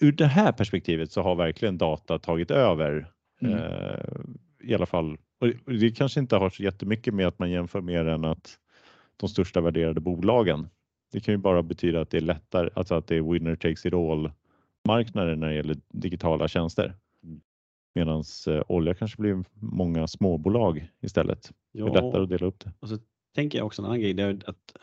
S1: ur det här perspektivet så har verkligen data tagit över
S2: Mm.
S1: eh, i alla fall. Och det- och det kanske inte har så jättemycket med att man jämför mer än att de största värderade bolagen. Det kan ju bara betyda att det är lättare, alltså att det är winner takes it all marknaden när det gäller digitala tjänster. Medan eh, olja kanske blir många småbolag istället. Det är lättare att dela upp det.
S3: Och så tänker jag också en annan grej. Det är att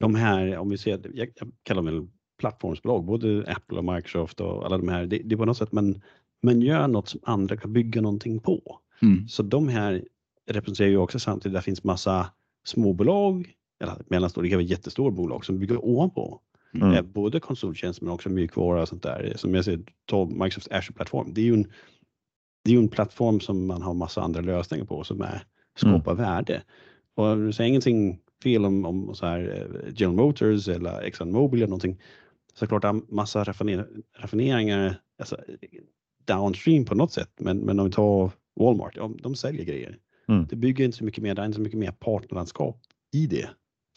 S3: de här, om vi ser, jag, jag kallar dem plattformsbolag, både Apple och Microsoft och alla de här. Det, det är på något sätt man, man gör något som andra kan bygga någonting på.
S2: Mm.
S3: Så de här representerar ju också samtidigt, där finns massa småbolag, eller mellanstora, det kan vara jättestora bolag som bygger ovanpå.
S1: Mm.
S3: Eh, Både konsulttjänst men också mjukvara och sånt där. Som jag ser, ta Microsoft Azure-plattform. Det är ju en, det är ju en plattform som man har massa andra lösningar på som är, skapar värde. Och du säger ingenting fel om, om så här, eh, General Motors eller Exxon Mobil eller någonting. Såklart massa raffiner, raffineringar alltså, downstream på något sätt. Men, men om vi tar Walmart, ja, de säljer grejer.
S1: Mm.
S3: Det bygger inte så mycket mer, det är inte så mycket mer partnerlandskap i det.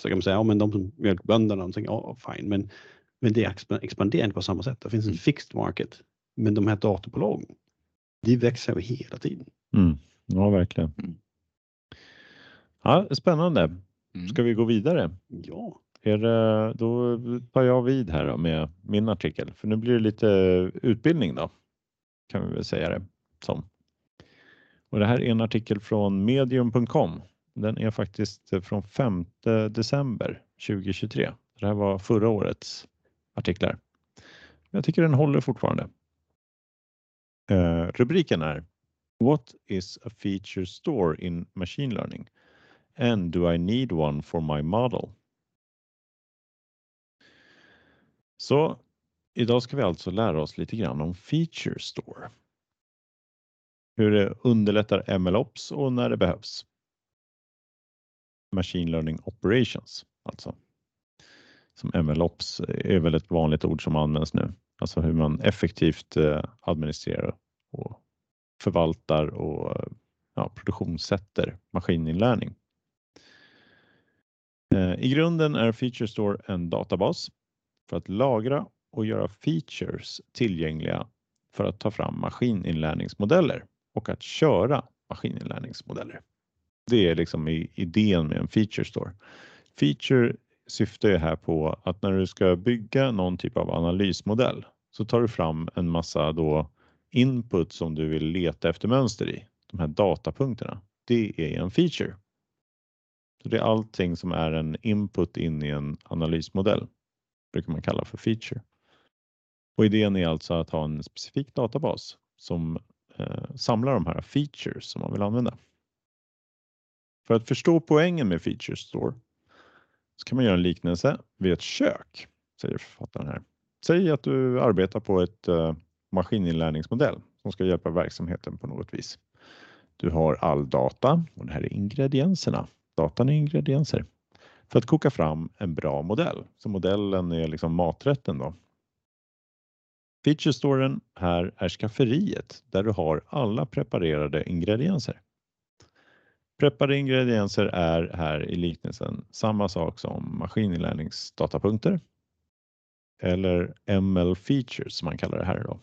S3: Så kan man säga, ja men de som mjölkbönderna, de tänker, ja fine, men, men det exp- expanderar inte på samma sätt. Det finns en
S2: Mm.
S3: fixed market. Men de här datorbolagen, de växer över hela tiden.
S1: Mm. Ja, verkligen.
S2: Mm.
S1: Ja, spännande.
S2: Mm.
S1: Ska vi gå vidare?
S3: Ja,
S1: Är det, då tar jag vid här då med min artikel, för nu blir det lite utbildning då, kan vi väl säga det som. Och det här är en artikel från medium.com. Den är faktiskt från 5 december 2023. Det här var förra årets artiklar. Jag tycker den håller fortfarande. Eh, rubriken är What is a feature store in machine learning? And do I need one for my model? Så idag ska vi alltså lära oss lite grann om Feature Store. Hur det underlättar MLOps och när det behövs. Machine Learning Operations alltså. Som MLOps är väl ett vanligt ord som används nu. Alltså hur man effektivt eh, administrerar och förvaltar och ja, produktionssätter maskininlärning. Eh, I grunden är Feature Store en databas för att lagra och göra features tillgängliga för att ta fram maskininlärningsmodeller och att köra maskininlärningsmodeller. Det är liksom idén med en feature store. Feature syftar ju här på att när du ska bygga någon typ av analysmodell så tar du fram en massa då input som du vill leta efter mönster i. De här datapunkterna. Det är en feature. Så det är allting som är en input in i en analysmodell brukar man kalla för feature. Och idén är alltså att ha en specifik databas som eh, samlar de här features som man vill använda. För att förstå poängen med Feature Store så kan man göra en liknelse vid ett kök, säger författaren här. Säg att du arbetar på ett uh, maskininlärningsmodell som ska hjälpa verksamheten på något vis. Du har all data och det här är ingredienserna. Datan är ingredienser för att koka fram en bra modell. Så modellen är liksom maträtten då. Feature storen här är skafferiet där du har alla preparerade ingredienser. Preppade ingredienser är här i liknelsen samma sak som maskininlärningsdatapunkter eller ML features som man kallar det här då.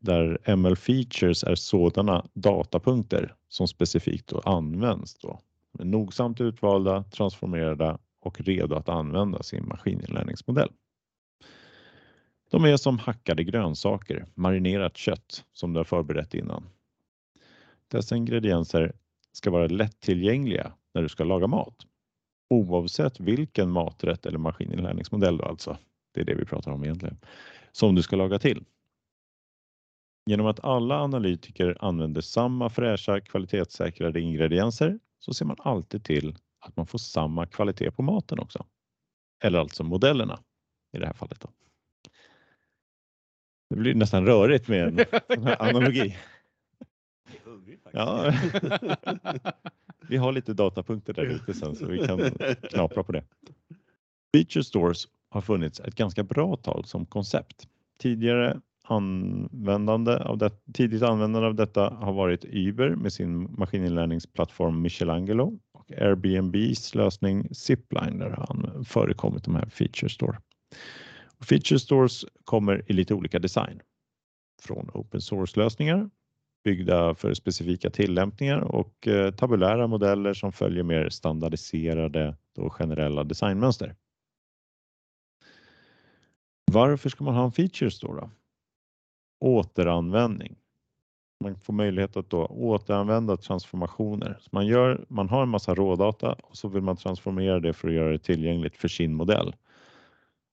S1: Där ML features är sådana datapunkter som specifikt då används då. Nogsamt utvalda, transformerade och redo att användas i en maskininlärningsmodell. De är som hackade grönsaker, marinerat kött som du har förberett innan. Dessa ingredienser ska vara lättillgängliga när du ska laga mat. Oavsett vilken maträtt eller maskininlärningsmodell då alltså, det är det vi pratar om egentligen, som du ska laga till. Genom att alla analytiker använder samma fräscha kvalitetssäkrade ingredienser så ser man alltid till att man får samma kvalitet på maten också. Eller alltså modellerna i det här fallet. Då. Det blir nästan rörigt med en <laughs> analogi. Ja. <laughs> vi har lite datapunkter där ute sen så vi kan knapra på det. Feature stores har funnits ett ganska bra tag som koncept. Tidigare användande av det, tidigt användande av detta har varit Uber med sin maskininlärningsplattform Michelangelo och Airbnbs lösning Zipline där har förekommit de här Feature Store. Feature Stores kommer i lite olika design. Från open source-lösningar byggda för specifika tillämpningar och eh, tabulära modeller som följer mer standardiserade och generella designmönster. Varför ska man ha en feature store då? Återanvändning. Man får möjlighet att då återanvända transformationer. Så man, gör, man har en massa rådata och så vill man transformera det för att göra det tillgängligt för sin modell.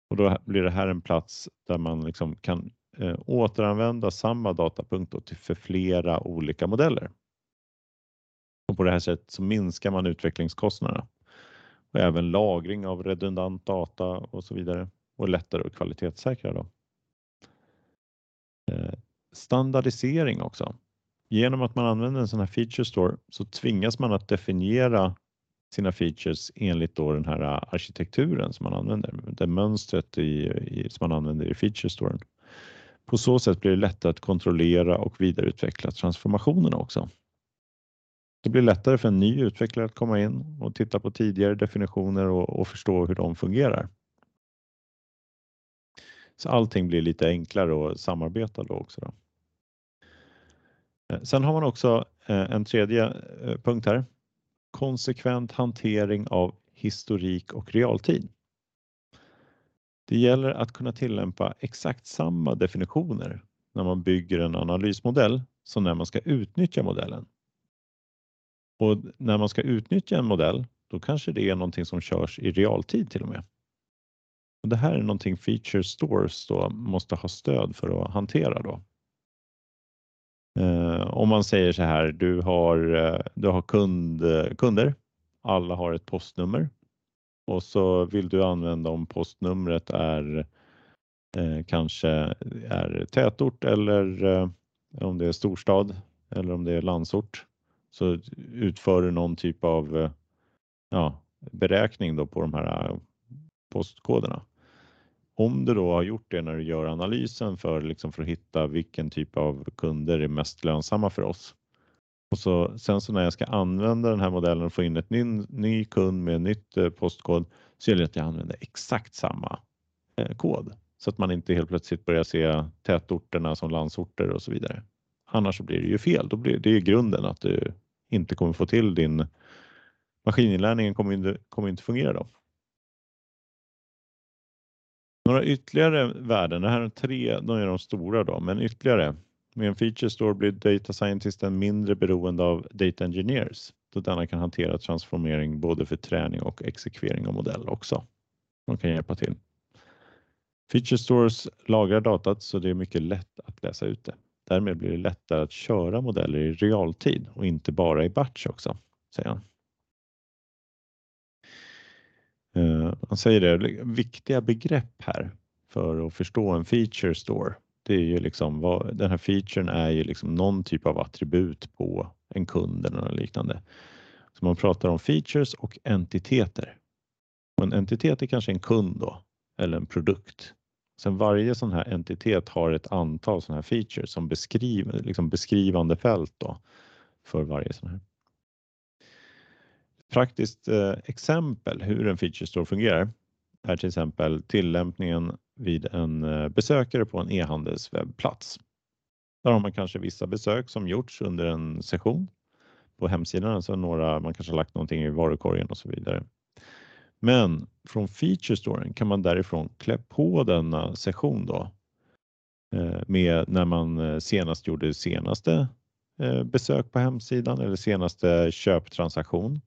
S1: Och då blir det här en plats där man liksom kan eh, återanvända samma datapunkt till för flera olika modeller. Och på det här sättet så minskar man utvecklingskostnaderna och även lagring av redundant data och så vidare och lättare att kvalitetssäkra. Då. Eh, standardisering också. Genom att man använder en sån här feature store så tvingas man att definiera sina features enligt då den här arkitekturen som man använder, det mönstret i, i, som man använder i feature storen. På så sätt blir det lättare att kontrollera och vidareutveckla transformationerna också. Det blir lättare för en ny utvecklare att komma in och titta på tidigare definitioner och, och förstå hur de fungerar. Så allting blir lite enklare att samarbeta då också. Då. Eh, sen har man också eh, en tredje eh, punkt här. Konsekvent hantering av historik och realtid. Det gäller att kunna tillämpa exakt samma definitioner när man bygger en analysmodell som när man ska utnyttja modellen. Och när man ska utnyttja en modell, då kanske det är någonting som körs i realtid till och med. Och det här är någonting Feature Stores då måste ha stöd för att hantera då. Eh, om man säger så här, du har, eh, du har kund, eh, kunder, alla har ett postnummer och så vill du använda om postnumret är eh, kanske är tätort eller eh, om det är storstad eller om det är landsort så utför du någon typ av eh, ja, beräkning då på de här eh, postkoderna. Om du då har gjort det när du gör analysen för, liksom för att hitta vilken typ av kunder är mest lönsamma för oss och så, sen så när jag ska använda den här modellen och få in ett ny, ny kund med nytt eh, postkod så gäller det att jag använder exakt samma eh, kod så att man inte helt plötsligt börjar se tätorterna som landsorter och så vidare. Annars så blir det ju fel. Då blir det är grunden att du inte kommer få till din maskininlärningen kommer inte, kommer inte fungera då. Några ytterligare värden, det här är tre, de är de stora då, men ytterligare med en feature store blir data scientisten mindre beroende av data engineers då denna kan hantera transformering både för träning och exekvering av modell också. De kan hjälpa till. Feature stores lagrar datat så det är mycket lätt att läsa ut det. Därmed blir det lättare att köra modeller i realtid och inte bara i batch också, säger han. Eh, han säger det, viktiga begrepp här för att förstå en feature store. Det är ju liksom vad, den här featuren är ju liksom någon typ av attribut på en kund eller något liknande. Så man pratar om features och entiteter. Och en entitet är kanske en kund då eller en produkt. Sen varje sån här entitet har ett antal sådana här features som beskriver, liksom beskrivande fält då för varje sån här. Praktiskt eh, exempel hur en feature store fungerar är till exempel tillämpningen vid en eh, besökare på en e-handelswebbplats. Där har man kanske vissa besök som gjorts under en session på hemsidan, alltså några, man kanske har lagt någonting i varukorgen och så vidare. Men från feature storen kan man därifrån klä på denna session då eh, med när man eh, senast gjorde senaste besök på hemsidan eller senaste köptransaktion.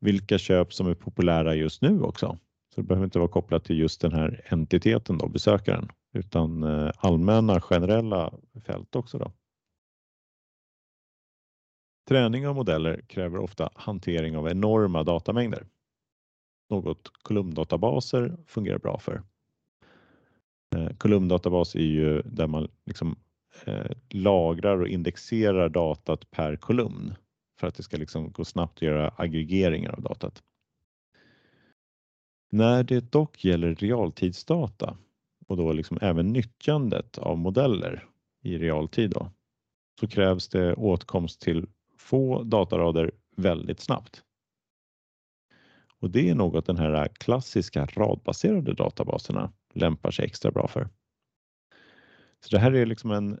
S1: Vilka köp som är populära just nu också. Så det behöver inte vara kopplat till just den här entiteten då, besökaren, utan eh, allmänna generella fält också. Då. Träning av modeller kräver ofta hantering av enorma datamängder. Något kolumndatabaser fungerar bra för. Eh, kolumndatabas är ju där man liksom eh, lagrar och indexerar datat per kolumn för att det ska liksom gå snabbt att göra aggregeringar av datat. När det dock gäller realtidsdata och då liksom även nyttjandet av modeller i realtid då, så krävs det åtkomst till få datarader väldigt snabbt. Och det är något den här klassiska radbaserade databaserna lämpar sig extra bra för. Så det här är liksom en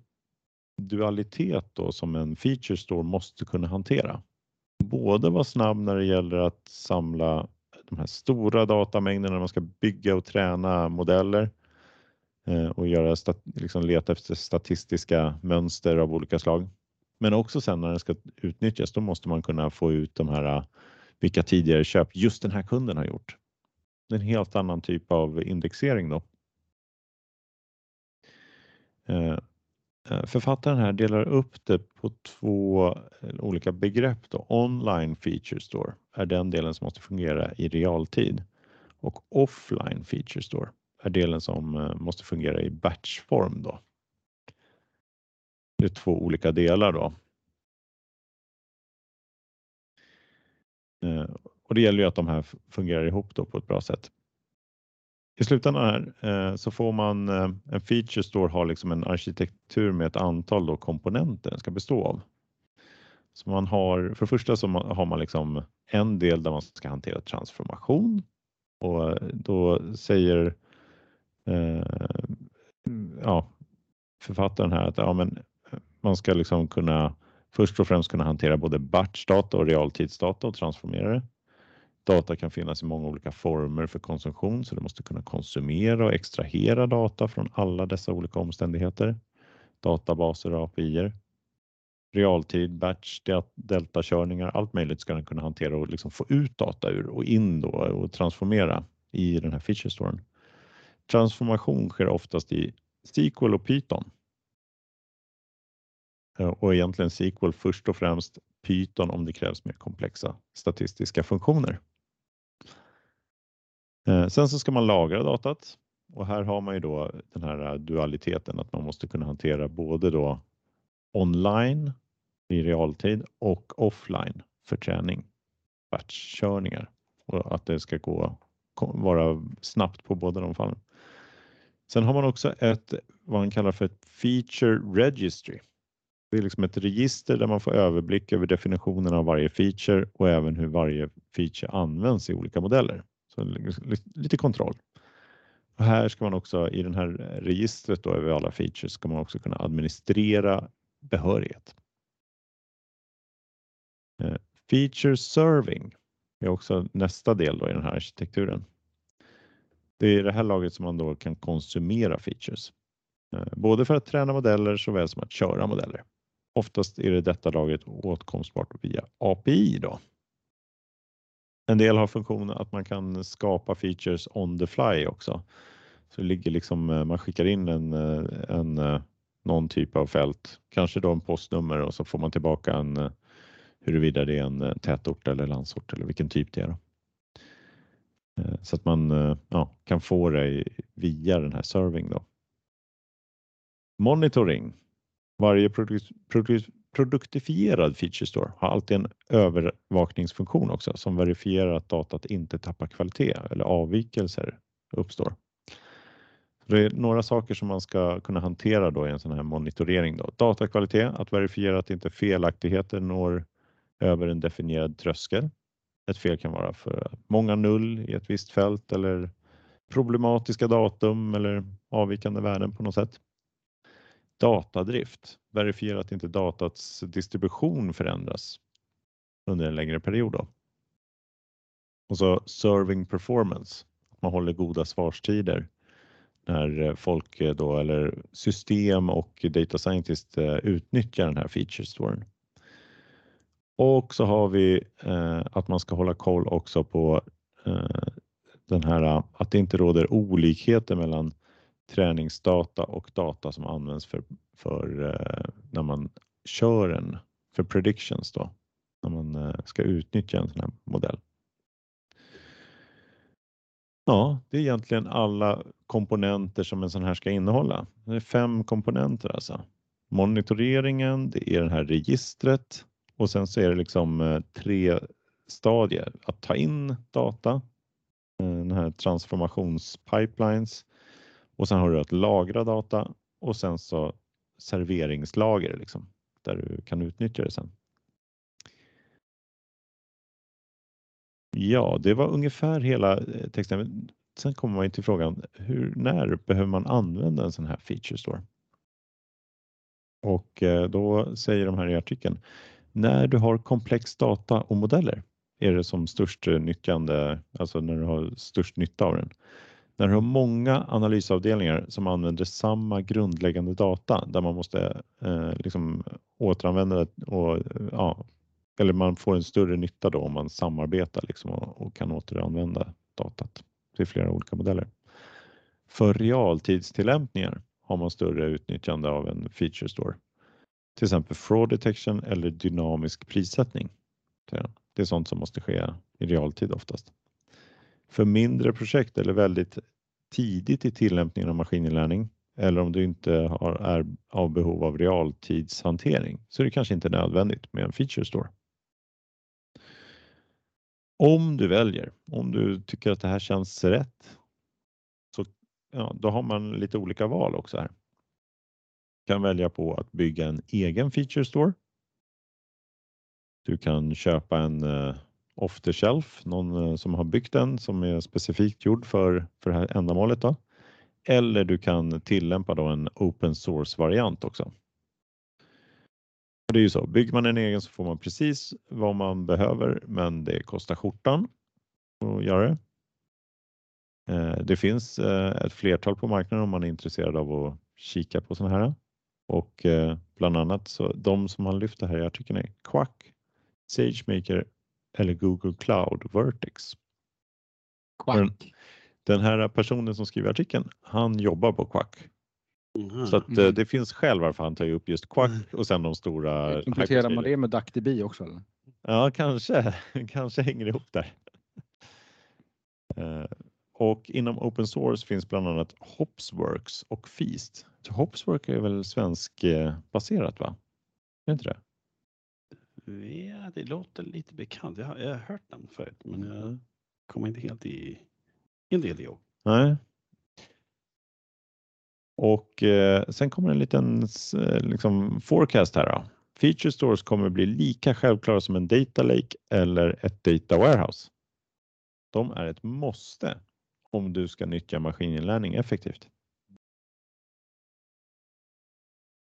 S1: dualitet då som en feature store måste kunna hantera. Både vara snabb när det gäller att samla de här stora datamängderna när man ska bygga och träna modeller eh, och göra liksom leta efter statistiska mönster av olika slag. Men också sen när den ska utnyttjas, då måste man kunna få ut de här eh, vilka tidigare köp just den här kunden har gjort. Det är en helt annan typ av indexering då. Eh, Eh, författaren här delar upp det på två eh, olika begrepp. Då. Online feature store är den delen som måste fungera i realtid och offline feature store är delen som eh, måste fungera i batchform. Då. Det är två olika delar då. Och det gäller ju att de här fungerar ihop då på ett bra sätt. I slutändan här eh, så får man eh, en feature store har liksom en arkitektur med ett antal då komponenter den ska bestå av. Så man har, för det första så har man liksom en del där man ska hantera transformation och eh, då säger eh, ja, författaren här att ja, men eh, man ska liksom kunna först och främst kunna hantera både batchdata och realtidsdata och transformera det. Data kan finnas i många olika former för konsumtion så du måste kunna konsumera och extrahera data från alla dessa olika omständigheter. Databaser och API. Realtid, batch, deltakörningar, allt möjligt ska den kunna hantera och liksom få ut data ur och in då och transformera i den här feature storen. Transformation sker oftast i SQL och Python. Och egentligen SQL först och främst Python om det krävs mer komplexa statistiska funktioner. Eh, sen så ska man lagra datat och här har man ju då den här eh, dualiteten att man måste kunna hantera både då online i realtid och offline för träning, batchkörningar och att det ska gå vara snabbt på båda de fallen. Sen har man också ett vad man kallar för ett feature registry. Det är liksom ett register där man får överblick över definitionen av varje feature och även hur varje feature används i olika modeller. Så lite kontroll. Och här ska man också i det här registret då över alla features ska man också kunna administrera behörighet. Eh, feature serving är också nästa del då i den här arkitekturen. Det är i det här laget som man då kan konsumera features. Eh, både för att träna modeller såväl som att köra modeller. Oftast är det detta laget åtkomstbart via API då. En del har funktionen att man kan skapa features on the fly också. Så det ligger liksom, eh, man skickar in en, eh, en, eh, någon typ av fält, kanske då en postnummer och så får man tillbaka en huruvida det är en tätort eller landsort eller vilken typ det är. Då. så att man ja, kan få det via den här serving. Då. Monitoring. Varje produkt, produkt, produktifierad feature store har alltid en övervakningsfunktion också som verifierar att datat inte tappar kvalitet eller avvikelser uppstår. Det är några saker som man ska kunna hantera då i en sån här monitorering. Då. Datakvalitet, att verifiera att inte felaktigheter når över en definierad tröskel. Ett fel kan vara för många null i ett visst fält eller problematiska datum eller avvikande värden på något sätt. Datadrift, verifiera att inte datats distribution förändras under en längre period. Då. Och så serving performance, att man håller goda svarstider när eh, folk eh, då eller system och data scientist eh, utnyttjar den här feature storen. Och så har vi eh, att man ska hålla koll också på eh, den här att det inte råder olikheter mellan träningsdata och data som används för, för eh, när man kör en för predictions då när man eh, ska utnyttja en sån här modell. Ja, det är egentligen alla komponenter som en sån här ska innehålla. Det är fem komponenter alltså. Monitoreringen, det är det här registret och sen så är det liksom eh, tre stadier. Att ta in data, eh, den här transformationspipelines och sen har du att lagra data och sen så serveringslager liksom, där du kan utnyttja det sen. Ja, det var ungefär hela eh, texten. Sen kommer man till frågan, hur, när behöver man använda en sån här feature store? Och eh, då säger de här i artikeln, när du har komplex data och modeller är det som störst nyttjande, alltså när du har störst nytta av den. När du har många analysavdelningar som använder samma grundläggande data där man måste eh, liksom återanvända och ja, eller man får en större nytta då om man samarbetar liksom och, och kan återanvända datat till flera olika modeller. För realtidstillämpningar har man större utnyttjande av en feature store. Till exempel fraud detection eller dynamisk prissättning. Det är sånt som måste ske i realtid oftast. För mindre projekt eller väldigt tidigt i tillämpningen av maskininlärning eller om du inte har, är av behov av realtidshantering så är det kanske inte nödvändigt med en feature store. Om du väljer, om du tycker att det här känns rätt, så ja, då har man lite olika val också här. Du kan välja på att bygga en egen feature store. Du kan köpa en uh, off the shelf, någon eh, som har byggt den som är specifikt gjord för, för det här ändamålet. Då. Eller du kan tillämpa då en open source variant också. Det är ju så, bygger man en egen så får man precis vad man behöver men det kostar skjortan att göra det. Eh, det finns eh, ett flertal på marknaden om man är intresserad av att kika på sådana här. Och bland annat så de som man lyfter här i artikeln är Quack, SageMaker eller Google Cloud Vertex.
S2: Quack.
S1: Den här personen som skriver artikeln, han jobbar på Quack.
S3: Mm.
S1: Så att, eh,
S2: Mm.
S1: det finns skäl varför han tar upp just Quack och sen de stora.
S2: Kompletterar man det med DuckDB också? Eller?
S1: Ja, kanske, <laughs> kanske hänger ihop där. <laughs> Eh, Och inom open source finns bland annat Hopsworks och Feast. Så Hopsworks är väl svensk eh, baserat va? Är inte det?
S3: Ja, det låter lite bekant. Jag har, jag har hört den förut, men jag kommer inte helt i en helt ihåg.
S1: Nej. Och eh, sen kommer en liten eh, liksom, forecast här. Då. Feature stores kommer bli lika självklara som en data lake eller ett data warehouse. De är ett måste om du ska nyttja maskininlärning effektivt.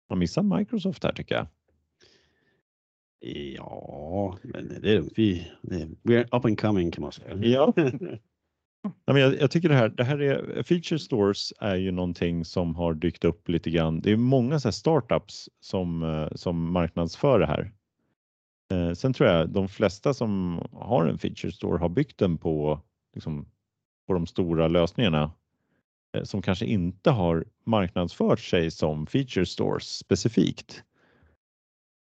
S1: Man missar Microsoft här tycker jag.
S3: Ja, men det är lugnt. Vi, we're up and coming kan man säga.
S1: Ja. <laughs> Ja, men jag, tycker det här, det här är, feature stores är ju någonting som har dykt upp lite grann. Det är många så startups som, eh, som marknadsför det här. Eh, sen tror jag de flesta som har en feature store har byggt den på, liksom, på de stora lösningarna eh, som kanske inte har marknadsfört sig som feature stores specifikt.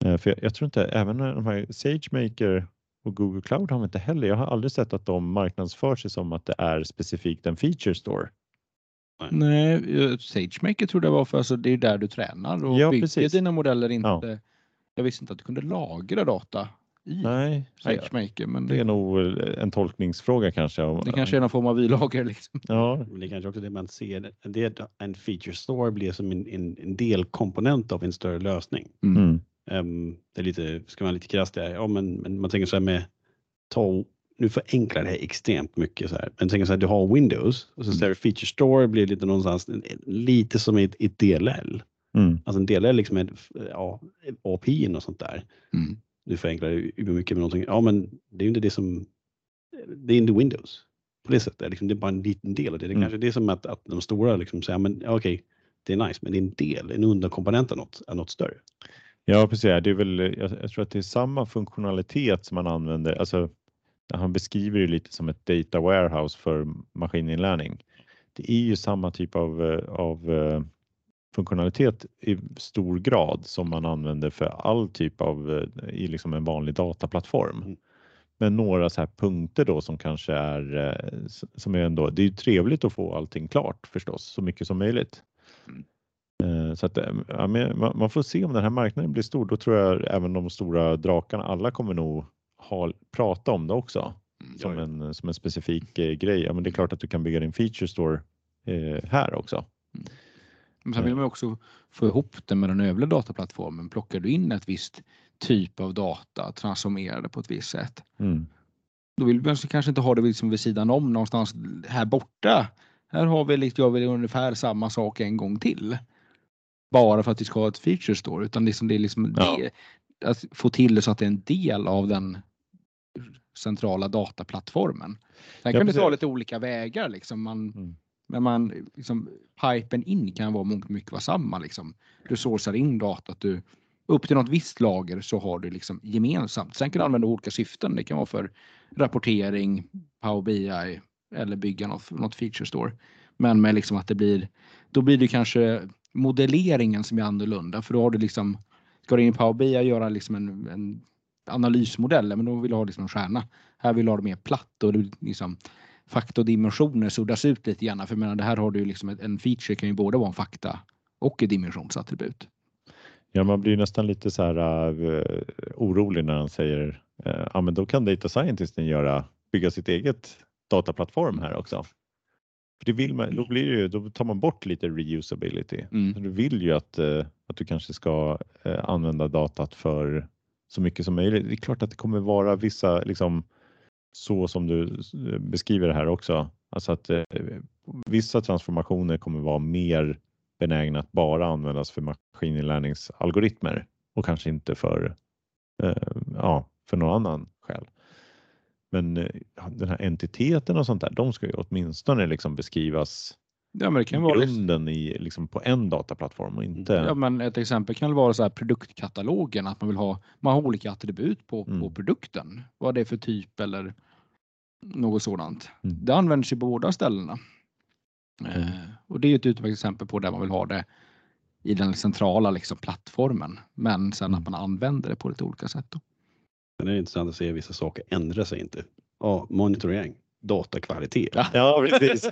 S1: Eh, för jag, jag tror inte, även när de här SageMaker och Google Cloud har vi inte heller. Jag har aldrig sett att de marknadsför sig som att det är specifikt en feature store.
S2: Nej, eh, SageMaker tror jag var för alltså det är där du tränar och
S1: Ja,
S2: bygger
S1: precis.
S2: dina modeller inte.
S1: Ja.
S2: Jag visste inte att du kunde lagra data i
S1: Nej,
S2: SageMaker, men
S1: det är
S2: det,
S1: nog en tolkningsfråga kanske. om-
S2: det kanske är någon form av vi-lager. Liksom.
S1: Ja,
S3: Men det är kanske också det man ser, det är att en feature store blir som en, en, en delkomponent av en större lösning.
S1: mm.
S3: Ehm, det är lite, ska man lite krasst ja men, men man tänker så här med, ta, nu förenklar det här extremt mycket så här, men tänker så här, du har Windows och så
S2: Mm.
S3: ser feature store blir lite någonstans, lite som ett, ett DLL.
S1: Mm.
S3: Alltså en DLL liksom är, ja, API och sånt där.
S2: Mm.
S3: Nu förenklar det mycket med någonting, ja men det är ju inte det som, det är inte Windows. På det sättet, liksom, det är bara en liten del av det. Det är
S1: Mm.
S3: kanske det som att, att de stora liksom säger, men okej, det är nice, men det är en del, en underkomponent av något, av något större.
S1: Ja, precis. Det är väl, jag, jag tror att det är samma funktionalitet som man använder. Alltså, han beskriver det lite som ett data warehouse för maskininlärning. Det är ju samma typ av, eh, av eh, funktionalitet i stor grad som man använder för all typ av eh, i liksom en vanlig dataplattform.
S3: Mm.
S1: Men några så här punkter då som kanske är eh, som är ändå. Det är ju trevligt att få allting klart förstås så mycket som möjligt. Eh, Så att, eh, ja, man man får se om den här marknaden blir stor. Då tror jag även de stora drakarna, alla kommer nog ha, prata om det också som,
S3: ja.
S1: en, som en specifik eh, grej. Ja, men det är klart att du kan bygga din feature store eh, här också.
S2: Men sen vill man ju också få ihop det med den övriga dataplattformen. Plockar du in ett visst typ av data, transformerar det på ett visst sätt.
S1: Mm.
S2: Då vill man kanske inte ha det liksom vid sidan om någonstans här borta. Här har vi lite, gör vi ungefär samma sak en gång till. Bara för att vi ska ha ett feature store utan liksom det är liksom
S1: Ja.
S2: det, att få till det så att det är en del av den centrala dataplattformen. Sen
S1: Ja,
S2: kan det ta lite olika vägar liksom. Man,
S1: Mm.
S2: Men man, liksom, pipen in kan vara mångt mycket vara samma. Liksom. Du sourcar in datat, du, upp till något visst lager så har du liksom gemensamt. Sen kan du använda olika syften. Det kan vara för rapportering, Power BI eller bygga något, något feature store. Men med liksom att det blir, då blir det kanske modelleringen som är annorlunda. För då har du liksom, ska du in i Power BI och göra liksom en, en analysmodell, men då vill du ha liksom en stjärna. Här vill du ha det mer platt och du liksom faktodimensioner suddas ut lite grann. För jag menar, det här har du ju liksom ett- en feature kan ju både vara en fakta och ett dimensionsattribut.
S1: Ja, man blir nästan lite så här uh, orolig när han säger uh, ja, men då kan data scientisten göra bygga sitt eget dataplattform här också. För det vill man, då blir det ju, då tar man bort lite reusability.
S2: Mm.
S1: Du vill ju att, eh, att du kanske ska eh, använda datat för så mycket som möjligt. Det är klart att det kommer vara vissa, liksom, så som du eh, beskriver det här också. Alltså att eh, vissa transformationer kommer vara mer benägna att bara användas för maskininlärningsalgoritmer och kanske inte för, eh, ja, för någon annan skäl. Men eh, den här entiteten och sånt där, de ska ju åtminstone liksom beskrivas
S2: Ja, men det kan vara
S1: grunden i, liksom på en dataplattform och inte...
S2: ja, men ett exempel kan vara så här produktkatalogen, att man vill ha, man har olika attribut på, på
S1: Mm.
S2: produkten. Vad det är för typ eller något sådant.
S1: Mm.
S2: Det används ju på båda ställena.
S1: Mm.
S2: Eh, och det är ju ett utmärkt exempel på där man vill ha det i den centrala liksom, plattformen. Men sen
S1: Mm.
S2: att man använder det på lite olika sätt. Då.
S3: Sen är det intressant att se att vissa saker ändrar sig inte. Ja, monitorering, datakvalitet,
S2: Ja.
S1: Precis. <laughs>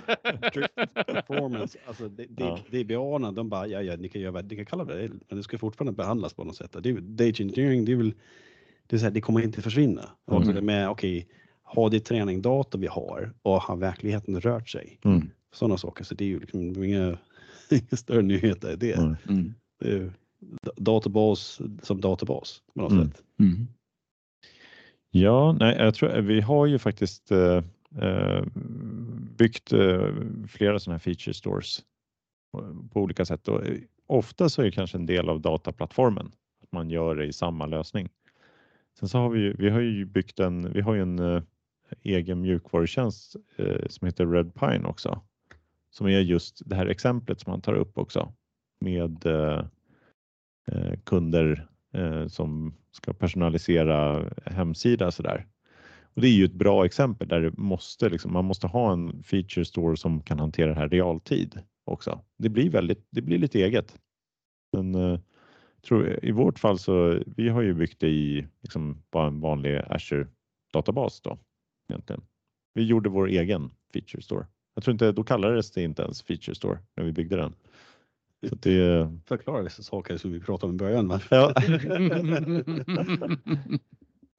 S3: performance, alltså
S1: Ja.
S3: DBA, de bara, ja, ja, ni kan, göra, ni kan kalla det men det ska fortfarande behandlas på något sätt. Det data engineering, det är väl, det, är så här, det kommer inte försvinna.
S1: Mm.
S3: Också det med, okej, har det träningdata vi har och har verkligheten rört sig?
S1: Mm.
S3: Sådana saker, så det är ju liksom inga, <laughs> inga större nyheter i det.
S1: Mm.
S2: Mm.
S3: det är, databas som databas på något
S1: Mm.
S3: sätt.
S2: Mm.
S1: Ja, nej, jag tror vi har ju faktiskt eh, eh byggt eh, flera sådana här feature stores eh, på, olika sätt och eh, ofta så är det kanske en del av dataplattformen att man gör det i samma lösning. Sen så har vi ju, vi har ju byggt en, vi har ju en eh, egen mjukvarutjänst eh, som heter Red Pine också. Som är just det här exemplet som han tar upp också med eh, kunder eh, som ska personalisera hemsida sådär. Och det är ju ett bra exempel där det måste liksom, man måste ha en feature store som kan hantera det här realtid också. Det blir väldigt, det blir lite eget. Men eh, tror, i vårt fall så vi har ju byggt det i liksom bara en vanlig Azure databas då egentligen. Vi gjorde vår egen feature store. Jag tror inte, då kallades det inte ens feature store när vi byggde den. Så det,
S3: Förklara vissa saker som vi pratade om i början. va?
S1: ja. <laughs>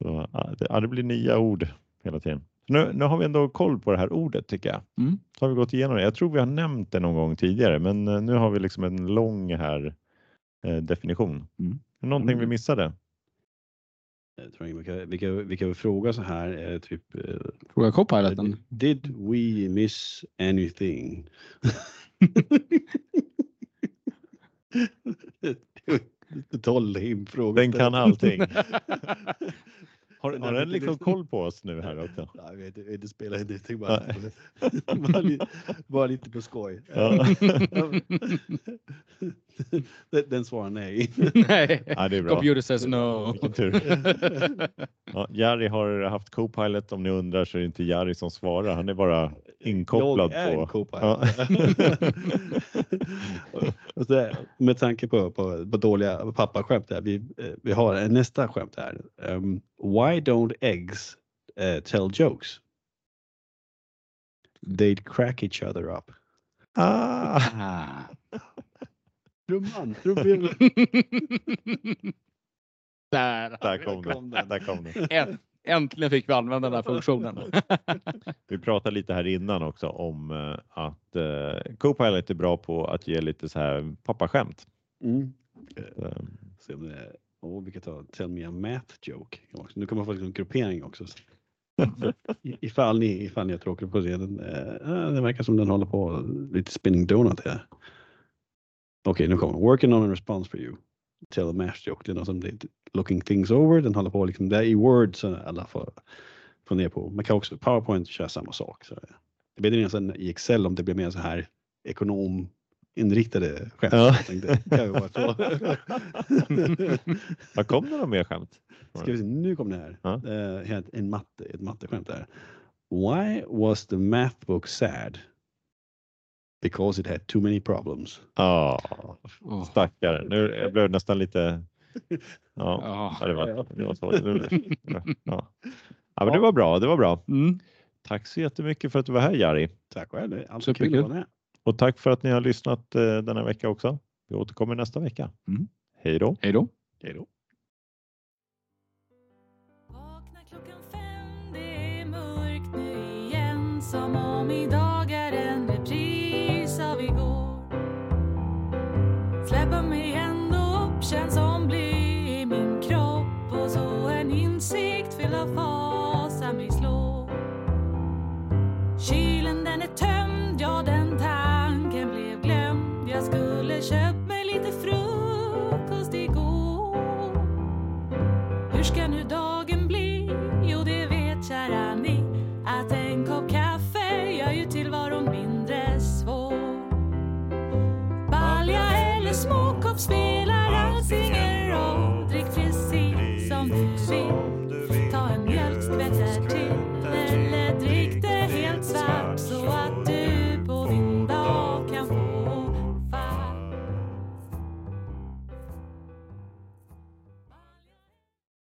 S1: Så, ja, det, blir nya ord hela tiden. Nu, nu har vi ändå koll på det här ordet tycker jag.
S2: Mm.
S1: Så har vi gått igenom det. Jag tror vi har nämnt det någon gång tidigare, men eh, nu har vi liksom en lång här eh, definition.
S3: Mm.
S1: Någonting vi
S3: Mm.
S1: missade?
S3: Jag tror inte vi, kan, vi, kan, vi kan fråga så här, eh, typ eh,
S2: Fråga Copiloten.
S3: Did we miss anything? <laughs> <laughs> Total fråga.
S1: Den kan allting. <laughs> Har, har den
S3: lite
S1: liksom koll på oss nu här också? <laughs>
S3: Jag vet inte, det spelar ingenting. Bara, <laughs> bara, lite, bara lite på skoj.
S1: Ja. <laughs>
S3: den, den svarar nej.
S2: Nej.
S1: Ja, det är bra.
S2: Computer says no.
S1: Vilken tur. Ja, Jari har haft Copilot. Om ni undrar så är det inte Jari som svarar. Han är bara inkopplad
S3: Jag är
S1: på.
S3: en Copilot. Och så med tanke på, på, på dåliga pappaskämt vi, eh, vi har nästa skämt här. Um, why don't eggs eh, tell jokes? They'd crack each other up.
S1: Ah. <laughs>
S3: Trumman, trumvirveln. <laughs>
S2: Där,
S1: där kom
S3: kom
S1: den.
S3: den.
S1: Där kom den.
S2: Ä- Äntligen fick vi använda den här funktionen. <laughs>
S1: Vi pratade lite här innan också om eh, att eh, Copilot är bra på att ge lite så här pappaskämt.
S3: Mm.
S1: Eh,
S3: och vi kan ta Tell me a math joke. Nu kan man få liksom gruppering också. Ifall ni, ifall ni är tråkiga på scenen. Eh, det verkar som den håller på lite spinning donut här. Okej, nu kommer den. Working on a response for you. Tell a math joke. Det är något som det looking things over. Den håller på liksom, där i Word så eh, alla får fundera på. Man kan också PowerPoint köra samma sak. Så det blir nästan i Excel om det blir mer så här ekonom ekonominriktade skämt.
S1: Ja.
S3: Tänkte. <laughs>
S1: Vad kom det något mer skämt?
S3: Ska vi se, nu kom det här.
S1: Ja.
S3: Helt en matte, ett matteskämt där. Why was the math book sad? Because it had too many problems.
S1: Ja,
S2: Åh.
S1: stackare. Nu jag blev nästan lite. Ja,
S2: ja,
S1: det var, det var så. <laughs> Ja. ja, men det var bra. Det var bra.
S2: Mm.
S1: Tack så jättemycket för att du var här Jari.
S3: Tack själv. det är alltid kul att vara med.
S1: Och tack för att ni har lyssnat eh, denna vecka också. Vi återkommer nästa vecka.
S2: Mm.
S1: Hej då!
S2: Hej då!
S3: Hej då!
S4: Vakna klockan fem, det är mörkt nu igen som om idag